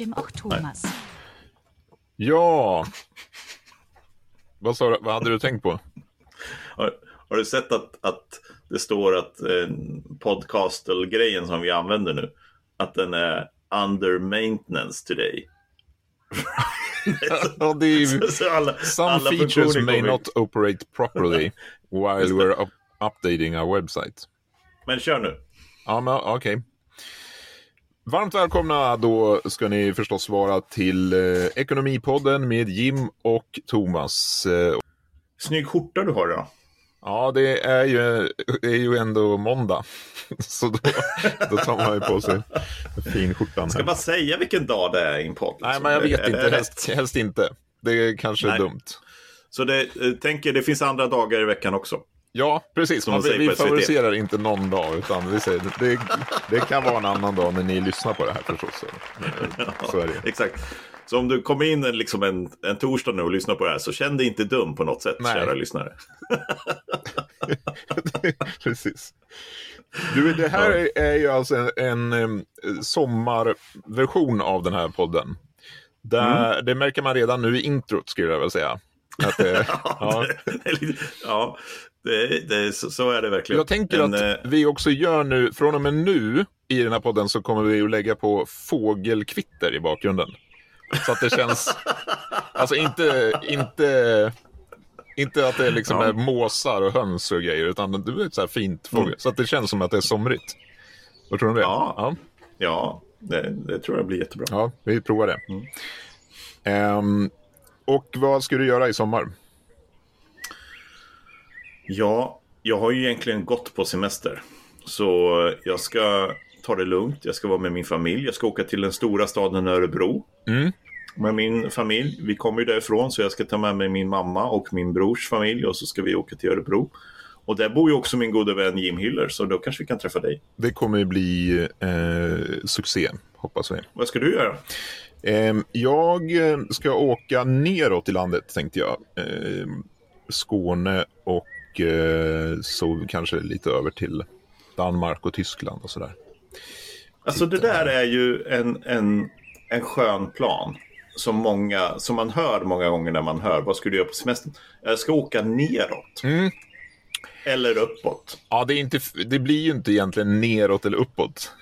Jim och Thomas. Ja. Vad, sa, du- vad hade du tänkt på? Har, har du sett att, att det står att eh, podcastel-grejen som vi använder nu, att den är under maintenance today. Ja, det. Så, så alla, Some alla features may not operate properly while we're up updating our website. Men kör nu. Ja, men okej. Varmt välkomna då ska ni förstås vara till eh, Ekonomipodden med Jim och Thomas. Eh, Snygg skjorta du har då. Ja, det är ju, är ju ändå måndag. Så då, då tar man ju på sig finskjortan. Ska här. bara säga vilken dag det är i en podd. Nej, liksom. men jag vet Är inte. Helst, helst inte. Det är kanske Nej. dumt. Så det, eh, tänker, det finns andra dagar i veckan också. Ja, precis. Som de säger vi på SVT. favoriserar inte någon dag, utan vi säger, det, det kan vara en annan dag när ni lyssnar på det här förstås. Så, så är det. Exakt. Så om du kommer in en, liksom en, en torsdag nu och lyssnar på det här så känn dig inte dum på något sätt, Nej. kära lyssnare. Precis. Du, det här är, ju alltså en, en, sommarversion av den här podden. Där, Mm. Det märker man redan nu i introt, skulle jag vilja säga. Att det, ja. det är lite- ja det, det, så, så är det verkligen. Jag tänker Men, att eh, vi också gör nu, från och med nu i den här podden så kommer vi att lägga på fågelkvitter i bakgrunden. Så att det känns, alltså inte, inte, inte att det liksom Ja. är måsar och höns och grejer, utan det är ett så här fint fågel. Mm. Så att det känns som att det är somrigt. Vad tror du om det? Ja. ja. Ja, det, det tror jag blir jättebra. Ja, vi provar det. Mm. Ehm, och vad ska du göra i sommar? Ja, jag har ju egentligen gått på semester. Så jag ska ta det lugnt. Jag ska vara med min familj. Jag ska åka till den stora staden Örebro. Mm. Med min familj. Vi kommer ju därifrån så jag ska ta med mig min mamma och min brors familj och så ska vi åka till Örebro. Och där bor ju också min gode vän Jim Hiller så då kanske vi kan träffa dig. Det kommer ju bli eh, succé, hoppas vi. Vad ska du göra? Ehm, jag eh, ska åka neråt i landet, tänkte jag. Ehm, Skåne och eh, så kanske lite över till Danmark och Tyskland och sådär. Alltså det där är ju en, en, en skön plan. Som, många, som man hör många gånger när man hör vad ska du göra på semestern? Jag ska åka neråt. Mm. Eller uppåt. Ja, det, är inte, det blir ju inte egentligen neråt eller uppåt.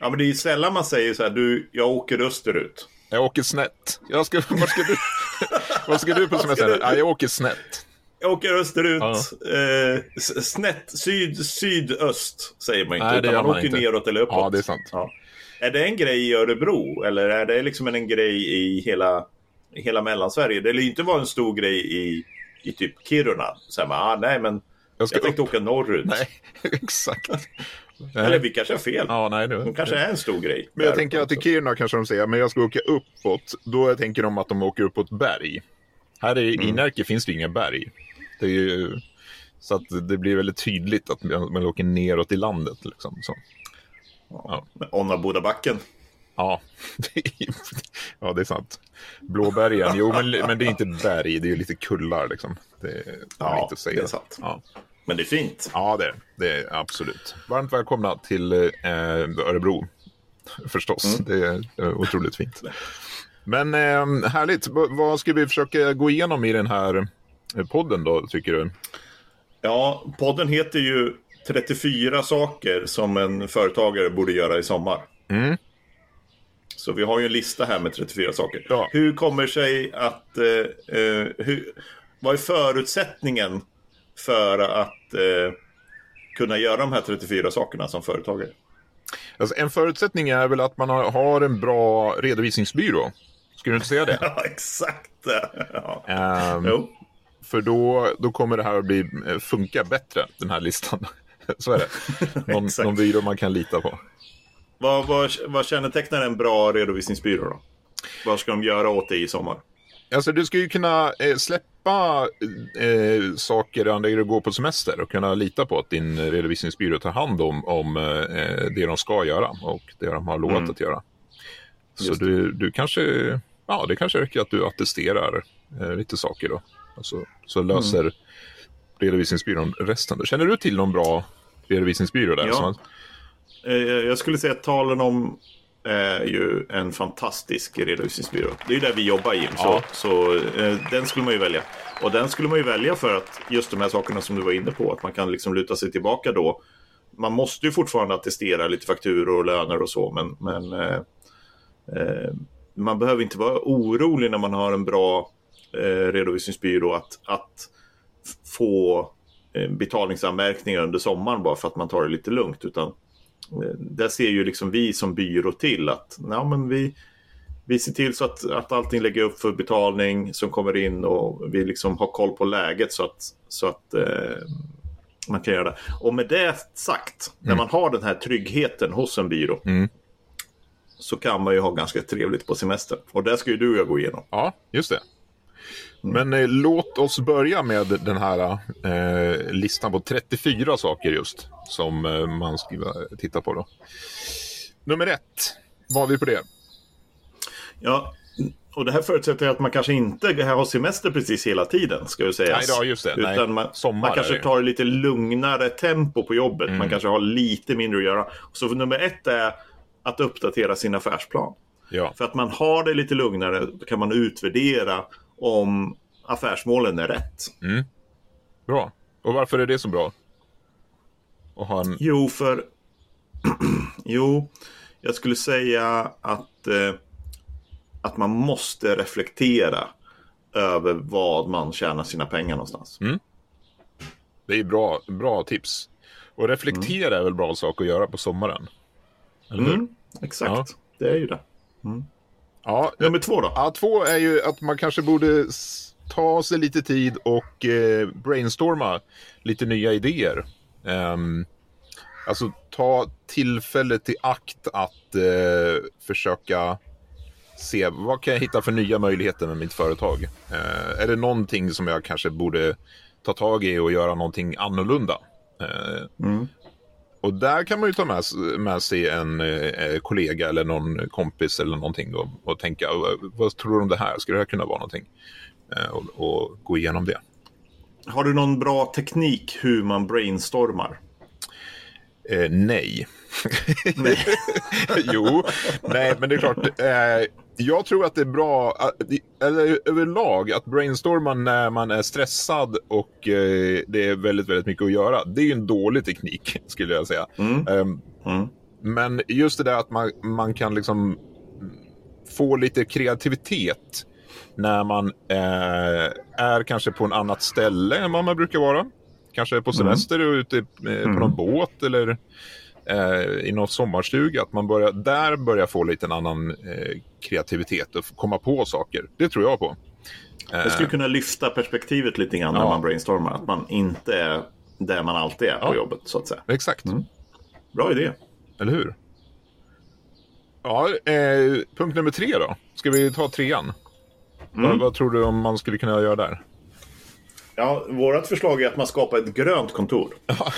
Ja, men det är ju sällan man säger så här, du, jag åker österut. Jag åker snett. Jag ska, vad, ska du, vad ska du på semester? du? Ja, jag åker snett. Jag åker österut, Ja. eh, snett, syd, sydöst säger man inte. Nej, det utan man, man åker inte. neråt eller uppåt. Ja, det är sant. Ja. Är det en grej i Örebro eller är det liksom en grej i hela, hela Mellansverige? Det lär ju inte vara en stor grej i, i typ Kiruna. Så men, ah, nej, men Jag jag, ska tänkte upp. åka norrut. Nej, exakt. Eller vi kanske har fel. Ja, nej, nu. De kanske är en stor grej. Men jag tänker att i. Kiruna kanske de säger, men jag ska åka uppåt. Då tänker de att de åker upp på ett berg. Här i, Mm. i Närke finns det inga berg. Det är ju, så att det blir väldigt tydligt att man, åker neråt i landet. Liksom. Så, Ja. Onna-Bodabacken. ja. Ja, det är sant. Blåbergen, jo men, men det är inte berg, det är ju lite kullar liksom. Det, Ja, inte att säga. det är sant. Ja. Men det är fint. Ja, det, det är absolut. Varmt välkomna till eh, Örebro. Förstås, det är eh, otroligt fint. Men eh, härligt. Vad ska vi försöka gå igenom i den här podden då, tycker du? Ja, podden heter ju 34 saker som en företagare borde göra i sommar. Mm. Så vi har ju en lista här med 34 saker. Ja. Hur kommer sig att... Eh, eh, hur, vad är förutsättningen för att eh, kunna göra de här 34 sakerna som företagare? Alltså, en förutsättning är väl att man har, en bra redovisningsbyrå. Skulle du inte säga det? Ja, exakt. Ja. Ehm, Jo. För då, då kommer det här att bli, eh, funka bättre, den här listan. Så är det. Någon, någon byrå man kan lita på. Vad, vad, vad kännetecknar en bra redovisningsbyrå då? Vad ska de göra åt det i sommar? Alltså du ska ju kunna eh, släppa eh, saker när du går på semester och kunna lita på att din redovisningsbyrå tar hand om, om eh, det de ska göra och det de har lovat Mm. att göra. Så du, du kanske, ja det kanske räcker att du attesterar eh, lite saker då. Alltså, så löser Mm. redovisningsbyrån resten. Då. Känner du till någon bra redovisningsbyrå där? Ja. Som, Eh, jag skulle säga att talen om är ju en fantastisk redovisningsbyrå. Det är ju där vi jobbar Jim. Så, så eh, den skulle man ju välja. Och den skulle man ju välja för att just de här sakerna som du var inne på, att man kan liksom luta sig tillbaka då. Man måste ju fortfarande attestera lite fakturor och löner och så, men, men eh, eh, man behöver inte vara orolig när man har en bra eh, redovisningsbyrå att, att få eh, betalningsanmärkningar under sommaren bara för att man tar det lite lugnt. Utan eh, där ser ju liksom vi som byrå till att ja, men vi, vi ser till så att, att allting lägger upp för betalning som kommer in och vi liksom har koll på läget så att, så att eh, man kan göra det. Och med det sagt, mm. när man har den här tryggheten hos en byrå mm. så kan man ju ha ganska trevligt på semester. Och det ska ju du och jag gå igenom. Ja, just det. Men eh, låt oss börja med den här eh, listan på 34 saker just som eh, man ska titta på. Då. Nummer ett, vad har vi på det? Ja, och det här förutsätter att man kanske inte har semester precis hela tiden, ska vi säga. Nej, då, just det. Utan Nej, man, man kanske tar lite lugnare tempo på jobbet. Mm. Man kanske har lite mindre att göra. Så nummer ett är att uppdatera sin affärsplan. Ja. För att man har det lite lugnare, då kan man utvärdera om affärsmålen är rätt. Mm. Bra. Och varför är det så bra? Att ha en... Jo, för... jo, jag skulle säga att, eh, att man måste reflektera över vad man tjänar sina pengar någonstans. Mm. Det är bra, bra tips. Och reflektera mm. är väl bra sak att göra på sommaren? Eller hur? Mm, exakt, ja. det är ju det. Mm. Ja, Nummer två då? Ja, två är ju att man kanske borde ta sig lite tid och eh, brainstorma lite nya idéer. Um, alltså ta tillfället i akt att eh, försöka se vad kan jag hitta för nya möjligheter med mitt företag. Eh, är det någonting som jag kanske borde ta tag i och göra någonting annorlunda? Eh, mm. Och där kan man ju ta med, med sig en eh, kollega eller någon kompis eller någonting då, och tänka vad tror du om det här? Skulle det här kunna vara någonting? Eh, och, och, gå igenom det. Har du någon bra teknik hur man brainstormar? Eh, nej. nej. jo, nej, men det är klart. Jag tror att det är bra, eller överlag, att brainstorma när man är stressad och eh, det är väldigt, väldigt mycket att göra. Det är ju en dålig teknik, skulle jag säga. Mm. Um, mm. Men just det där att man, man kan liksom få lite kreativitet när man eh, är kanske på en annat ställe än vad man brukar vara. Kanske på semester mm. och ute eh, på mm. någon båt eller eh, i någon sommarstuga. Att man börjar, där börjar få lite en annan eh, kreativitet och komma på saker. Det tror jag på. Det skulle kunna lyfta perspektivet lite grann ja. när man brainstormar. Att man inte är där man alltid är på ja. jobbet så att säga. Exakt. Mm. Bra idé. Eller hur? Ja, eh, punkt nummer tre då. Ska vi ta trean? Mm. Vad, vad, tror du om man skulle kunna göra där? Ja, vårt förslag är att man skapar ett grönt kontor. Ja.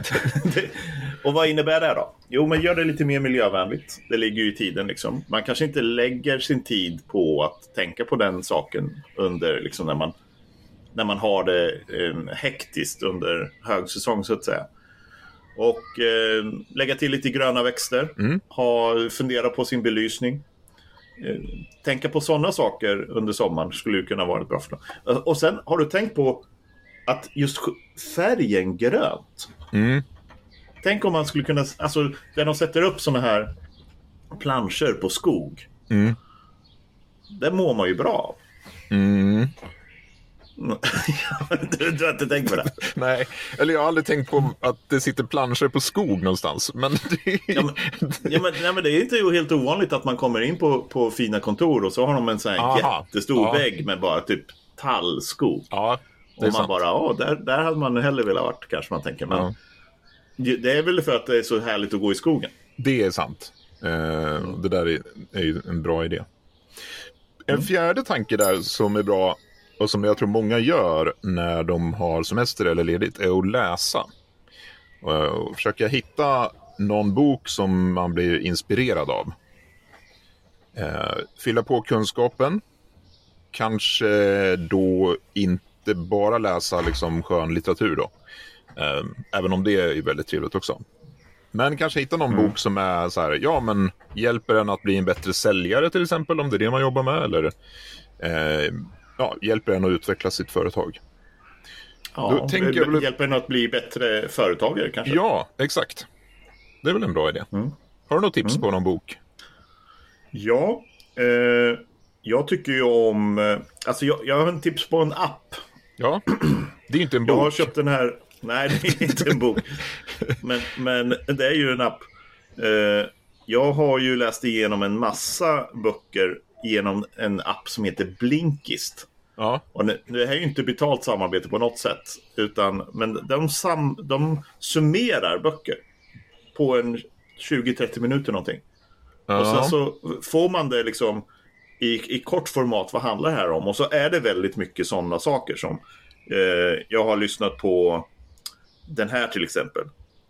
och vad innebär det då? Jo, men gör det lite mer miljövänligt. Det ligger ju i tiden liksom. Man kanske inte lägger sin tid på att tänka på den saken under liksom när man när man har det eh, hektiskt under högsäsong så att säga. Och eh, lägga till lite gröna växter. Mm. Ha, fundera på sin belysning. Eh, tänka på sådana saker under sommaren skulle ju kunna vara ett bra förslag. Och sen har du tänkt på att just färgen grönt. Mm. Tänk om man skulle kunna, alltså där de sätter upp sådana här planscher på skog. Mm. Det mår man ju bra av. Mm. du, du, har inte tänkt på det? Nej, eller jag har aldrig tänkt på att det sitter planscher på skog någonstans. Men det... ja, men, ja, men, nej, men det är inte helt ovanligt att man kommer in på, på fina kontor och så har de en sån här Aha. jättestor ja. vägg med bara typ tallskog. Ja, och man sant. bara, åh, där, där hade man hellre velat varit kanske man tänker. Men ja. Det är väl för att det är så härligt att gå i skogen. Det är sant. Eh, det där är, är ju en bra idé. En mm. fjärde tanke där som är bra och som jag tror många gör när de har semester eller ledigt är att läsa. Och försöka hitta någon bok som man blir inspirerad av. Eh, fylla på kunskapen. Kanske då inte bara läsa liksom skön litteratur då. Eh, även om det är väldigt trevligt också. Men kanske hitta någon bok som är så här, ja men hjälper en att bli en bättre säljare till exempel, om det är det man jobbar med. Eller eh, ja, hjälper en att utveckla sitt företag. Ja, väl- Hjälper en att bli bättre företagare kanske? Ja, exakt. Det är väl en bra idé. Mm. Har du något tips på någon bok? Ja, eh, jag tycker ju om... Eh, alltså jag, jag har en tips på en app. Ja, det är ju inte en Jag har bok. köpt den här... Nej, det är inte en bok. Men, men det är ju en app. Eh, jag har ju läst igenom en massa böcker genom en app som heter Blinkist. Ja, Och det, här är ju inte betalt samarbete på något sätt. Utan, men de, sam, de summerar böcker på en 20-30 minuter någonting. Och sen ja. så får man det liksom i, i kort format, vad handlar det här om? Och så är det väldigt mycket sådana saker som eh, jag har lyssnat på den här till exempel.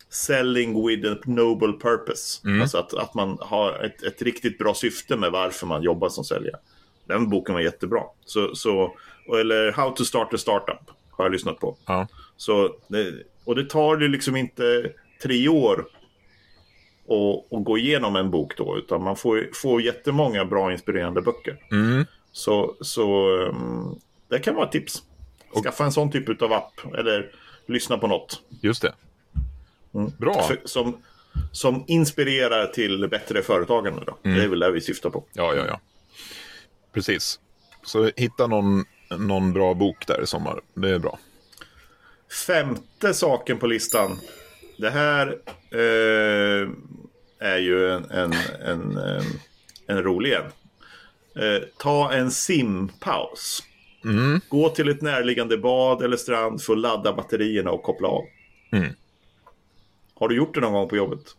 Selling with a noble purpose. Alltså att, att man har ett, ett riktigt bra syfte med varför man jobbar som säljare. Den boken var jättebra. Så, så, eller How to start a startup har jag lyssnat på. ja. Så, och det tar ju liksom inte tre år att, att gå igenom en bok då, utan man får, får jättemånga bra inspirerande böcker. Mm. Så, så um, det kan vara ett tips. Skaffa en sån typ av app, eller lyssna på något. Just det. Mm. Bra. För, som, som inspirerar till bättre företagande. Då. Mm. Det är väl det vi syftar på. Ja, ja, ja. Precis. Så hitta någon, någon bra bok där i sommar. Det är bra. Femte saken på listan. Det här eh, är ju en, en, en, en, rolig en. Eh, ta en simpaus. Gå till ett närliggande bad eller strand för att ladda batterierna och koppla av. Mm. Har du gjort det någon gång på jobbet?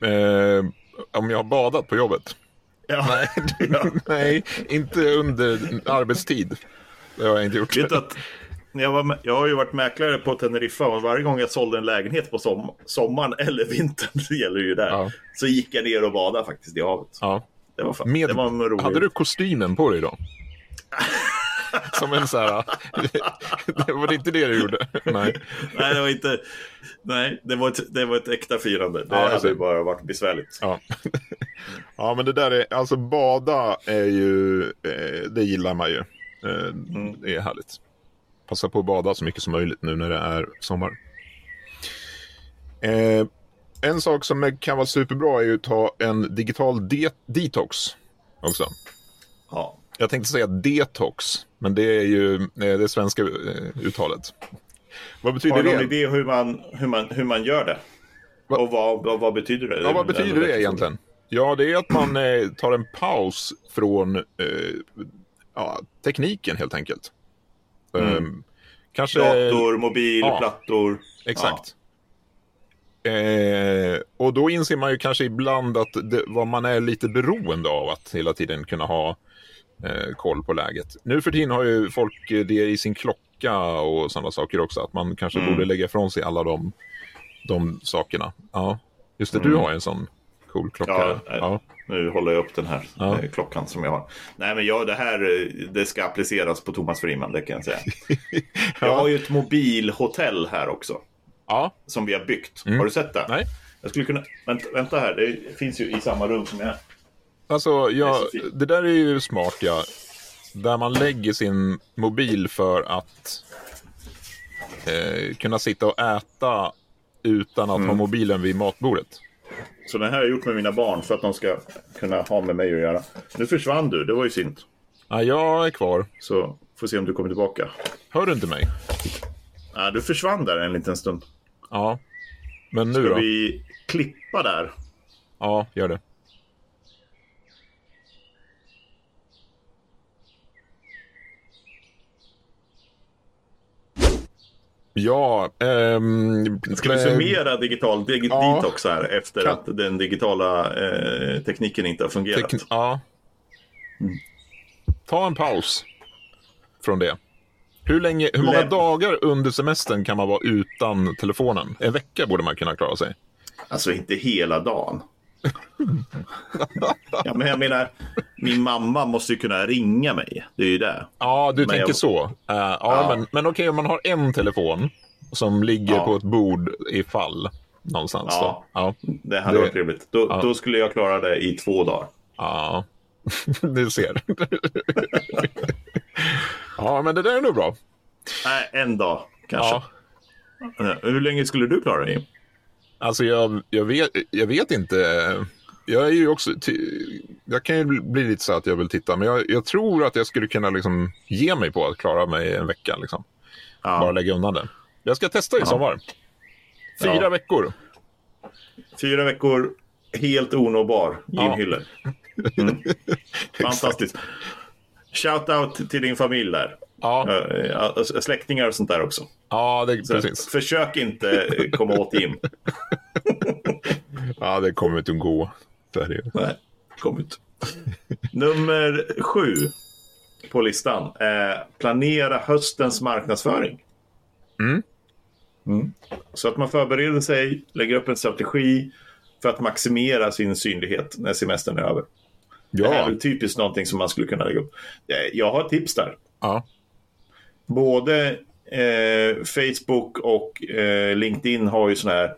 Eh, om jag har badat på jobbet? Ja. ja. Nej, inte under arbetstid. Det har jag inte gjort. Vet att jag, var, jag har ju varit mäklare på Teneriffa och varje gång jag sålde en lägenhet på som, sommaren eller vintern, det gäller ju där, Ja. så gick jag ner och badade faktiskt i havet. Ja. Det var, fan, Med, det var rolig... hade du kostymen på dig då? Som en så här... det var inte det du gjorde? Nej. Nej, det var inte... Nej, det var ett, det var ett äkta firande. Det Ja, hade ser. ju bara varit besvärligt. Ja. ja, men det där är... Alltså bada är ju... Eh, det gillar man ju. Eh, Det är härligt. Passa på att bada så mycket som möjligt nu när det är sommar. Eh, en sak som kan vara superbra är ju att ta en digital de- detox också. Ja. Jag tänkte säga detox, men det är ju eh, det svenska eh, uttalet. Vad betyder Har du någon det? idé hur man, hur man, hur man gör det? Va- Och vad, vad, vad betyder det? Ja, vad Det betyder det egentligen? Ja, det är att man eh, tar en paus från eh, ja, tekniken helt enkelt. Ehm, kanske... Dator, mobil, Ja. plattor. Exakt. Eh, och då inser man ju kanske ibland att det, vad man är lite beroende av att hela tiden kunna ha eh, koll på läget. Nu för tiden har ju folk eh, det i sin klocka och sådana saker också. Att man kanske Mm. borde lägga ifrån sig alla de, de sakerna. Ja, just det. Du har en sån cool klocka. Ja, Ja, Nu håller jag upp den här Ja. eh, klockan som jag har. Nej, men ja, det här eh, det ska appliceras på Thomas Friman, det kan jag säga. Jag har ju ett mobilhotell här också. ja. Som vi har byggt. Mm. Har du sett det? Nej. Jag skulle kunna... Vänta, vänta här, det finns ju i samma rum som jag är. Alltså, ja, Det det där är ju smart, ja. Där man lägger sin mobil för att eh, kunna sitta och äta utan att Mm. ha mobilen vid matbordet. Så den här har jag gjort med mina barn för att de ska kunna ha med mig att göra. Nu försvann du, det var ju synd. Ja, jag är kvar. Så får se om du kommer tillbaka. Hör du inte mig? Ja, du försvann där en liten stund. Ja. Men nu Ska då? vi klippa där? Ja, gör det. Ja, ehm... Ska vi summera digital dig- Ja. detox här efter Kan- att den digitala eh, tekniken inte har fungerat? Tekn- ja. Ta en paus från det. Hur, länge, hur många Läm- dagar under semestern kan man vara utan telefonen? En vecka borde man kunna klara sig. Alltså inte hela dagen. Ja, men jag menar, min mamma måste ju kunna ringa mig. Det är ju det. Ja, du Men tänker jag- så. Uh, ja, Ja. Men, men okej, om man har en telefon som ligger Ja. på ett bord i fall. någonstans. Ja. Då. Ja. Det hade Det- varit trevligt. Då, ja. då skulle jag klara det i två dagar. ja. du ser. ja, men det där är nog bra. Nej, en dag kanske. Hur länge skulle du klara dig? Alltså jag, jag, vet, jag vet inte. Jag är ju också... Jag kan ju bli lite så att jag vill titta, men jag, jag tror att jag skulle kunna liksom ge mig på att klara mig en vecka. Liksom. Bara Ja. lägga undan det. Jag ska testa i sommar. Fyra Ja. veckor. Fyra veckor, helt onåbar gymhyllor. Mm. Fantastiskt. Shout out till din familj där. Ja, Eh, ja, Släktingar och sånt där också. Ja det, Så precis. Försök inte eh, komma åt gym. Ja, det kommer inte att gå. Ju. Nej, kom ut. Nummer sju på listan är planera höstens marknadsföring. Mm. Mm. Så att man förbereder sig, lägger upp en strategi för att maximera sin synlighet när semestern är över. Det här är Ja, typiskt någonting som man skulle kunna lägga upp. Eh, Jag har tips där. ja. Både eh, Facebook och eh, LinkedIn har ju sådana här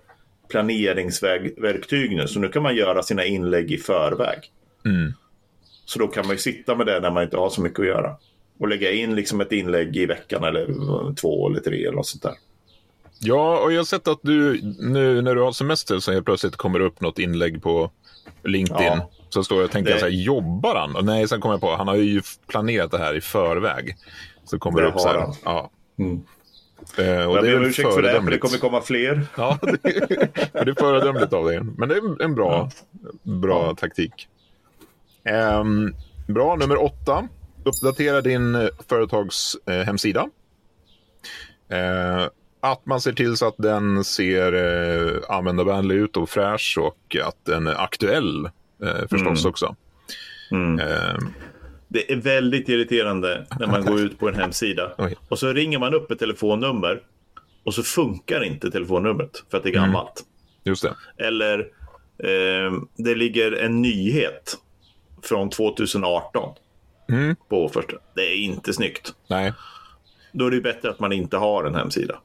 planeringsverktyg nu. Så nu kan man göra sina inlägg i förväg. Mm. Så då kan man ju sitta med det när man inte har så mycket att göra. Och lägga in liksom ett inlägg i veckan eller två eller tre eller något sånt där. ja, och jag har sett att du nu när du har semester så helt plötsligt kommer det upp något inlägg på LinkedIn. Ja. Så står jag och tänker Det- så här, jobbar han? Och nej, sen kommer jag på, han har ju planerat det här i förväg. Så kommer det, Det upp så här. Ja. Mm. Eh, Jag det är ber om ursäkt för det, för det kommer komma fler. Ja, det, det är föredömligt av dig. Men det är en bra, bra taktik. Ehm, bra, nummer åtta. Uppdatera din eh, företags eh, hemsida. Eh, att man ser till så att den ser eh, användarvänlig ut och fräsch och att den är aktuell eh, förstås också. Mm. Det är väldigt irriterande när man går ut på en hemsida Oj. och så ringer man upp ett telefonnummer och så funkar inte telefonnumret för att det är gammalt. just det. Eller eh, det ligger en nyhet från 2018 Mm. på första. Det är inte snyggt. Nej. Då är det bättre att man inte har en hemsida.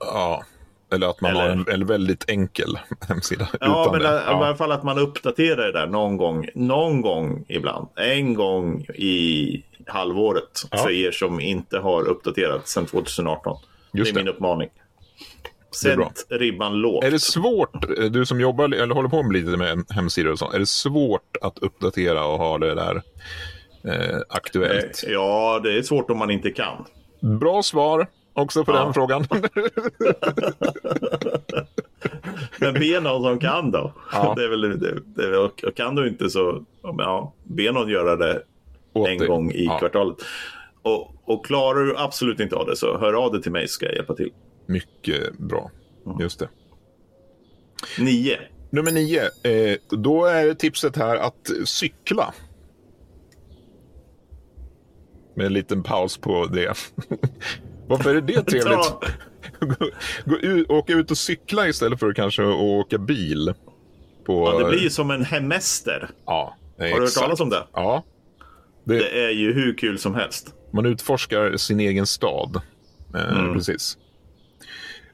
Ja. Eller att man Eller- har en, en väldigt enkel hemsida. Ja, men det. i alla fall att man uppdaterar det där någon gång. Någon gång ibland. En gång i halvåret. Ja. För er som inte har uppdaterat sedan 2018. Just det är det. min uppmaning. Sätt ribban lågt. Är det svårt, du som jobbar eller håller på med lite med hemsidor och sånt, är det svårt att uppdatera och ha det där eh, aktuellt? Ja, det är svårt om man inte kan. Bra svar också på Ja. den frågan. Men be någon som kan då. Ja. Det är väl, det, det, och och kan du inte så ja, be någon göra det Åt en dig. gång i Ja, kvartalet. Och, och klarar du absolut inte av det så hör av dig till mig så ska jag hjälpa till. Mycket bra. Mm. Just det. Nio. Nummer nio. Eh, då är tipset här att cykla. Med en liten paus på det. Varför är det trevligt? Gå, gå ut, åka ut och cykla istället för kanske att åka bil. På, Ja, det blir ju som en hemester. Ja, Har du hört talas om det? Ja. Det, Det är ju hur kul som helst. man utforskar sin egen stad. Eh, Mm. Precis.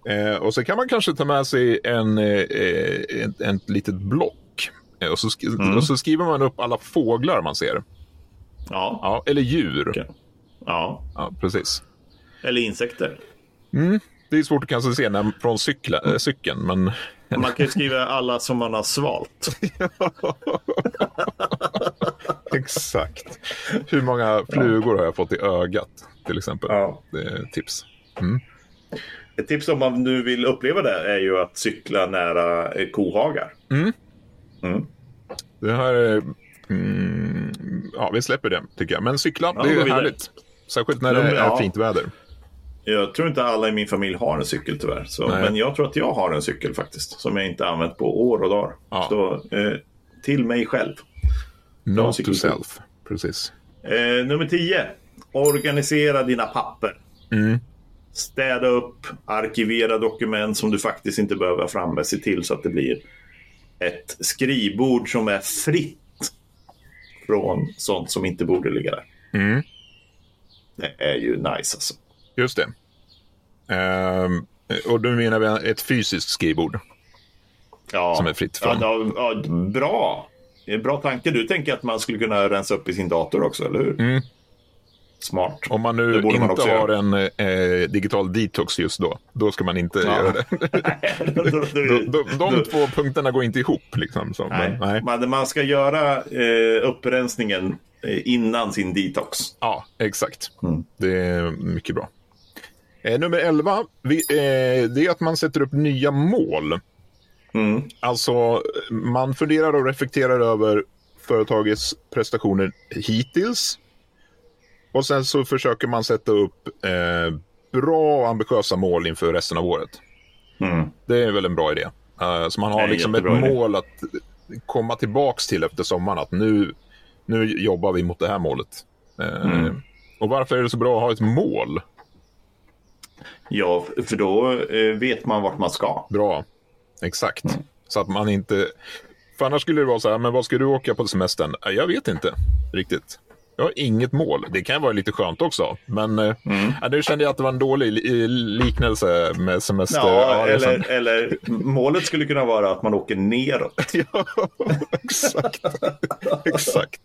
Eh, och så kan man kanske ta med sig en, eh, ett, ett litet block. Eh, och, så Mm. och så skriver man upp alla fåglar man ser. Ja. Ja, eller djur. Okej. ja. Ja, precis. Eller insekter. Det är svårt att kanske se när, från cykla, äh, cykeln, men Man kan ju skriva alla som man har svalt. exakt. Hur många flugor har jag fått i ögat, till exempel? Ja. Det är ett tips. Ett tips om man nu vill uppleva det är ju att cykla nära eh, kohagar. Det här är... Mm, ja, vi släpper det, tycker jag. Men cykla, Ja, det är härligt. Särskilt när det är fint väder. Jag tror inte alla i min familj har en cykel tyvärr. Så, Nej. men jag tror att jag har en cykel faktiskt. Som jag inte använt på år och dagar. Ja. Så eh, till mig själv. Note to self. Precis. Eh, nummer 10. Organisera dina papper. Mm. Städa upp, arkivera dokument som du faktiskt inte behöver ha framme. Se till så att det blir ett skrivbord som är fritt från sånt som inte borde ligga där. Mm. Det är ju nice alltså. Just det. Ehm, och då menar vi ett fysiskt skrivbord. Ja. som är fritt från. Ja, ja, bra. Bra tanke. Du tänker att man skulle kunna rensa upp i sin dator också, eller hur? Mm. Smart. Om man nu man inte också har göra. en eh, digital detox just då, då ska man inte Ja. göra det. De, de, de två punkterna går inte ihop. Liksom, så. Nej. Men, nej. Man, man ska göra eh, upprensningen eh, innan sin detox. Ja, exakt. Mm. Det är mycket bra. Eh, nummer 11, vi, eh, det är att man sätter upp nya mål. Mm. Alltså, man funderar och reflekterar över företagets prestationer hittills. Och sen så försöker man sätta upp eh, bra och ambitiösa mål inför resten av året. Mm. Det är väl en bra idé. Eh, så man har liksom ett idé. mål att komma tillbaks till efter sommaren. Att nu, nu jobbar vi mot det här målet. Eh, Mm. Och varför är det så bra att ha ett mål? Ja, för då eh, vet man vart man ska. Bra. Exakt. Mm. Så att man inte... För annars skulle det vara så här, men vad ska du åka på semestern? Jag vet inte riktigt. Jag har inget mål. Det kan vara lite skönt också. Men eh, Mm. ja, nu kände jag att det var en dålig li- liknelse med semester. Ja, eller, eller målet skulle kunna vara att man åker neråt. Ja, exakt. exakt.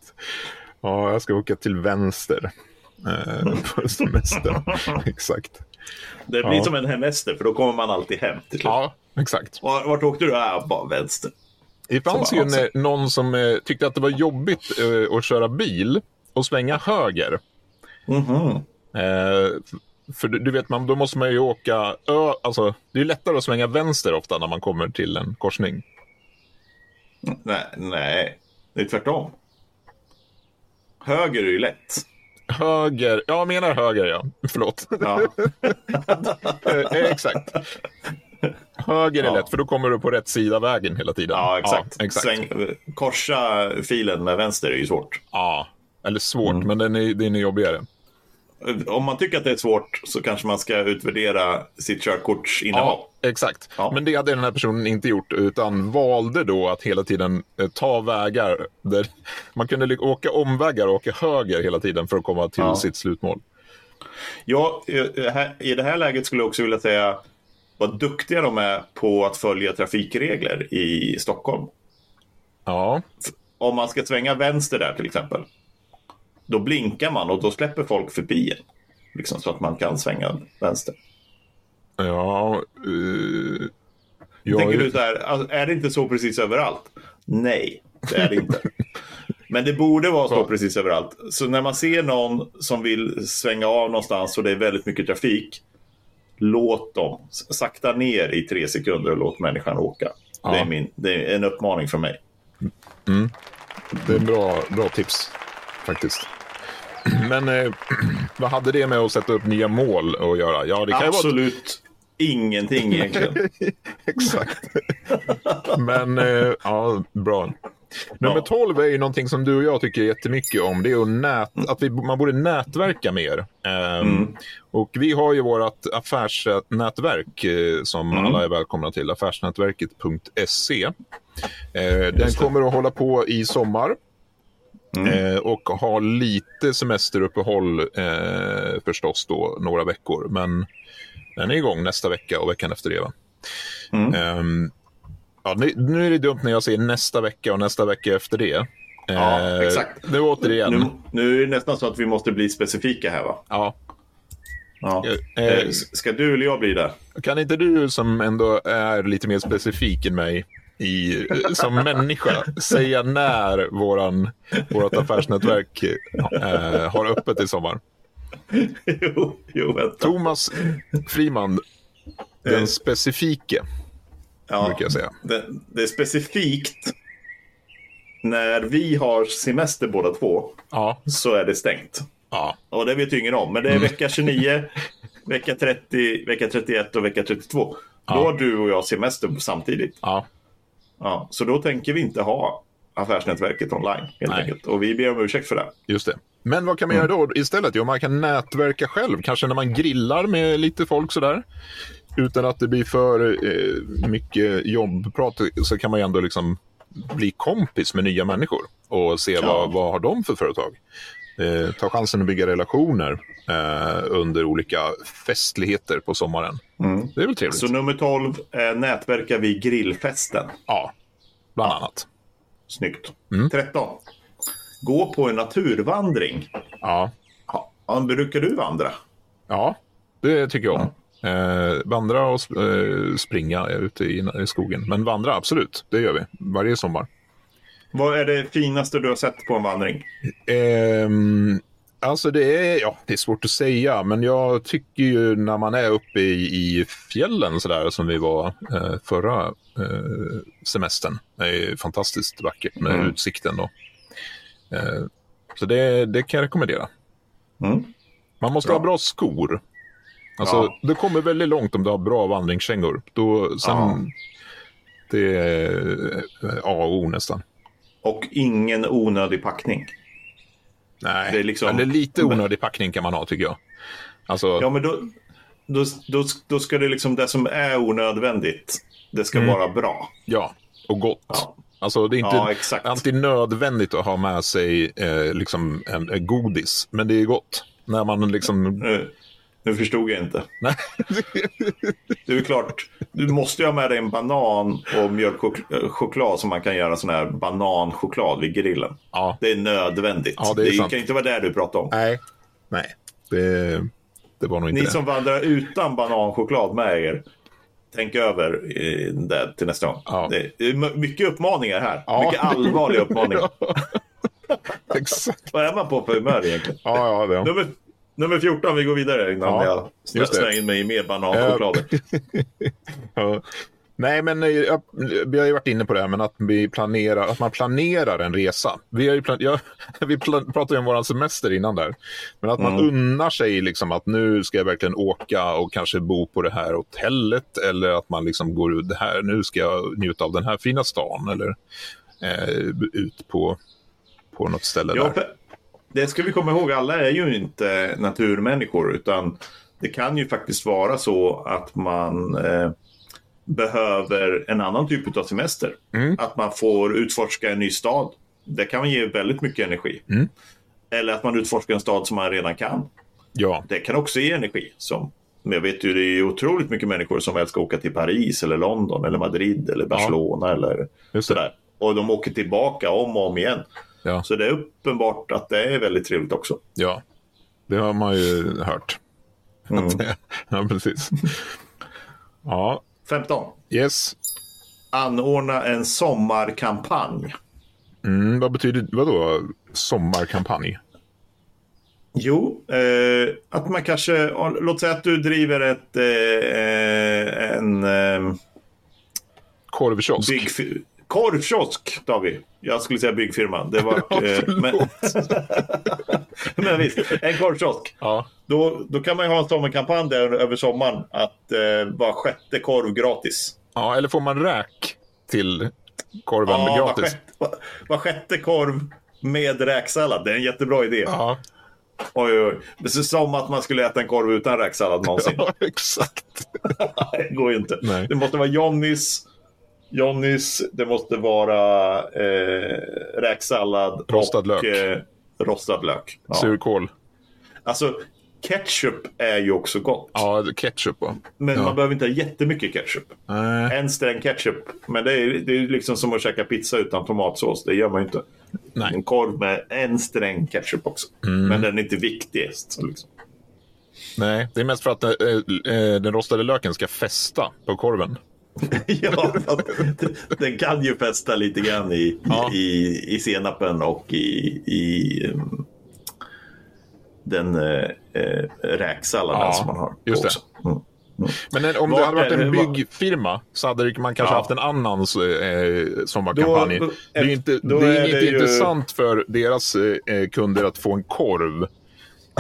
Ja, jag ska åka till vänster eh, på semester. exakt. Det blir Ja. som en hemester, för då kommer man alltid hem till slut. Ja, exakt. Var- Vart åkte du? Ja, bara vänster. Det fanns ju en, eh, någon som eh, tyckte att det var jobbigt eh, att köra bil och svänga höger. Mhm. Eh, f- för du, du vet, man, då måste man ju åka... Ö, alltså, det är lättare att svänga vänster ofta när man kommer till en korsning. Nej, nej, det är tvärtom. Höger är ju lätt. Höger, ja, jag menar höger, ja. Förlåt. Ja. Eh, exakt. Höger är Ja. lätt, för då kommer du på rätt sida av vägen hela tiden. Ja, exakt. Ja, exakt. Sväng, korsa filen med vänster är ju svårt. Ja. Eller svårt, Mm. men den är, den är jobbigare. Om man tycker att det är svårt så kanske man ska utvärdera sitt körkortsinnehav. Ja, exakt. Ja. Men det hade den här personen inte gjort, utan valde då att hela tiden eh, ta vägar där man kunde åka omvägar och åka höger hela tiden för att komma till Ja. sitt slutmål. Ja, eh, här- i det här läget skulle jag också vilja säga vad duktiga de är på att följa trafikregler i Stockholm. Ja, Om man ska svänga vänster där till exempel. Då blinkar man och då släpper folk förbi en. Liksom så att man kan svänga vänster. ja. Uh, Tänker du så här, alltså, är det inte så precis överallt? Nej, det är det inte. Men det borde vara så Ja. precis överallt. Så när man ser någon som vill svänga av någonstans och det är väldigt mycket trafik. Låt dem. Sakta ner i tre sekunder och låt människan åka. Ja. Det, är min, det är en uppmaning från mig. Det är en bra, bra tips, faktiskt. Men eh, vad hade det med att sätta upp nya mål att göra? Ja, det kan ju vara... Absolut ingenting egentligen. Exakt. Men eh, ja, bra. Nummer Ja. 12 är ju någonting som du och jag tycker jättemycket om. Det är att, nät, att vi, man borde nätverka mer. Ehm, Mm. Och vi har ju vårt affärsnätverk eh, som Mm. alla är välkomna till. Affärsnätverket.se. Eh, den kommer att hålla på i sommar. Mm. Eh, och ha lite semesteruppehåll eh, förstås då, några veckor. Men den är igång nästa vecka och veckan efter det. Va? Mm. Ehm, ja, nu, nu är det dumt när jag säger nästa vecka och nästa vecka efter det. Ja, Eh, exakt. Nu återigen. Nu, nu är det nästan så att vi måste bli specifika här va? Ja, Ja. Eh, Eh, Ska du eller jag bli det? kan inte du som ändå är lite mer specifik än mig i, som människa säga när våran, vårt affärsnätverk eh, har öppet i sommar? jo, jo, vänta. Thomas Friman, den Eh. specifike, Ja, brukar jag säga. det, det är specifikt när vi har semester båda två Ja, så är det stängt. ja, Och det vet ju ingen om. Men det är vecka 29, vecka 30, vecka 31 och vecka 32. Då har du och jag semester samtidigt. ja. Ja, så då tänker vi inte ha affärsnätverket online helt Nej. enkelt. Och vi ber om ursäkt för det. Just det. Men vad kan man göra då istället? Jo, man kan nätverka själv. Kanske när man grillar med lite folk sådär. Utan att det blir för eh, mycket jobbprat så kan man ju ändå liksom bli kompis med nya människor och se Ja. vad, vad har de för företag. Eh, ta chansen att bygga relationer eh, under olika festligheter på sommaren. Det är väl trevligt? Så nummer 12 är nätverka vid grillfesten. Ja, bland annat. Snyggt. Mm. 13. Gå på en naturvandring. Ja, Ja, ja, brukar du vandra? ja det tycker jag om. Eh, vandra och sp- eh, springa ute i, i skogen. Men vandra, absolut. Det gör vi varje sommar. Vad är det finaste du har sett på en vandring? Ehm, alltså det är, ja, det är svårt att säga, men jag tycker ju när man är uppe i, i fjällen sådär som vi var eh, förra eh, semestern. Det är fantastiskt vackert med Mm. utsikten då. Eh, så det, det kan jag rekommendera. Mm. Man måste Bra. ha bra skor. Alltså, Ja. Du kommer väldigt långt om du har bra vandringskängor. Då, sen, Ja. Det är eh, A och O nästan. Och ingen onödig packning. Nej, Det är liksom- eller lite onödig packning kan man ha tycker jag. Alltså, Ja, men då, då, då, då ska det liksom det som är onödvändigt, det ska Mm. vara bra. Ja, och gott. Ja. Alltså, det är inte Ja, exakt. alltid nödvändigt att ha med sig eh, liksom en, en godis, men det är gott. När man liksom... Nu, nu förstod jag inte. Nej. Det är klart, du måste ju ha med dig en banan och mjölkchoklad som man kan göra sån här bananchoklad vid grillen. ja, Det är nödvändigt. Ja, det är det sant. kan inte vara det du pratar om. nej. Nej, det, det var nog inte Ni det. som vandrar utan bananchoklad med er, tänk över eh, det till nästa gång. Ja. Det är mycket uppmaningar här. Ja. Mycket allvarliga uppmaningar. Exakt. Vad är man på för humör egentligen? Ja, ja, det. Nummer, nummer 14, vi går vidare innan Ja, jag slänger mig i mer bananchoklad. Ja. Nej, men eh, jag, vi har ju varit inne på det här, men att, vi planerar, att man planerar en resa. Vi, har ju plan, ja, vi plan, pratade ju om vår semester innan där. Men att man Mm. unnar sig liksom att nu ska jag verkligen åka och kanske bo på det här hotellet. Eller att man liksom går ut, det här, nu ska jag njuta av den här fina stan. Eller eh, ut på, på något ställe Ja, där. Det ska vi komma ihåg, alla är ju inte naturmänniskor utan det kan ju faktiskt vara så att man eh, behöver en annan typ av semester. Mm. Att man får utforska en ny stad. Det kan ge väldigt mycket energi. Mm. Eller att man utforskar en stad som man redan kan. Ja, Det kan också ge energi. Som, men jag vet ju, det är ju otroligt mycket människor som älskar att åka till Paris eller London eller Madrid eller Barcelona eller just det. sådär. Och de åker tillbaka om och om igen. Ja, Så det är uppenbart att det är väldigt trevligt också. ja, det har man ju hört. Mm. ja, precis. Ja, 15. yes. Anordna en sommarkampanj. Mm, vad betyder vadå sommarkampanj? Jo, eh, att man kanske, låt säga att du driver ett, eh, en eh, Korvkiosk? Korvkiosk, David. Jag skulle säga byggfirma. Det var, Ja, eh, men, men visst, en korvkiosk. Ja. Då, då kan man ju ha en sommarkampanj där över sommaren att eh, var sjätte korv gratis. ja, eller får man räk till korven Ja, var, gratis? sjätte, var, var sjätte korv med räksallad. Det är en jättebra idé. Ja, Oj, oj. Det är som att man skulle äta en korv utan räksallad någonsin. ja, exakt. det går ju inte. Nej. Det måste vara Johnnys. Johnnys, det måste vara eh, räksallad Rostad och lök. Eh, rostad lök. Ja. Surkål. Alltså, ketchup är ju också gott. Ja, ketchup. Ja. Men ja. man behöver inte ha jättemycket ketchup. Nej, En sträng ketchup. Men det är, det är liksom som att käka pizza utan tomatsås. Det gör man ju inte. Nej. Mm. En korv med en sträng ketchup också. Men den är inte viktigast. Liksom. nej, det är mest för att eh, eh, den rostade löken ska fästa på korven. ja, den kan ju fästa lite grann i, Ja. i, i senapen och i, i um, den eh, eh, räksalladen Ja, som man har. just det. också. Mm. Men eh, om det Vad hade varit en byggfirma så hade man kanske Ja. haft en annan eh, sommarkampanj. Då- då- det är ju inte, det är är inte det ju- intressant för deras eh, kunder att få en korv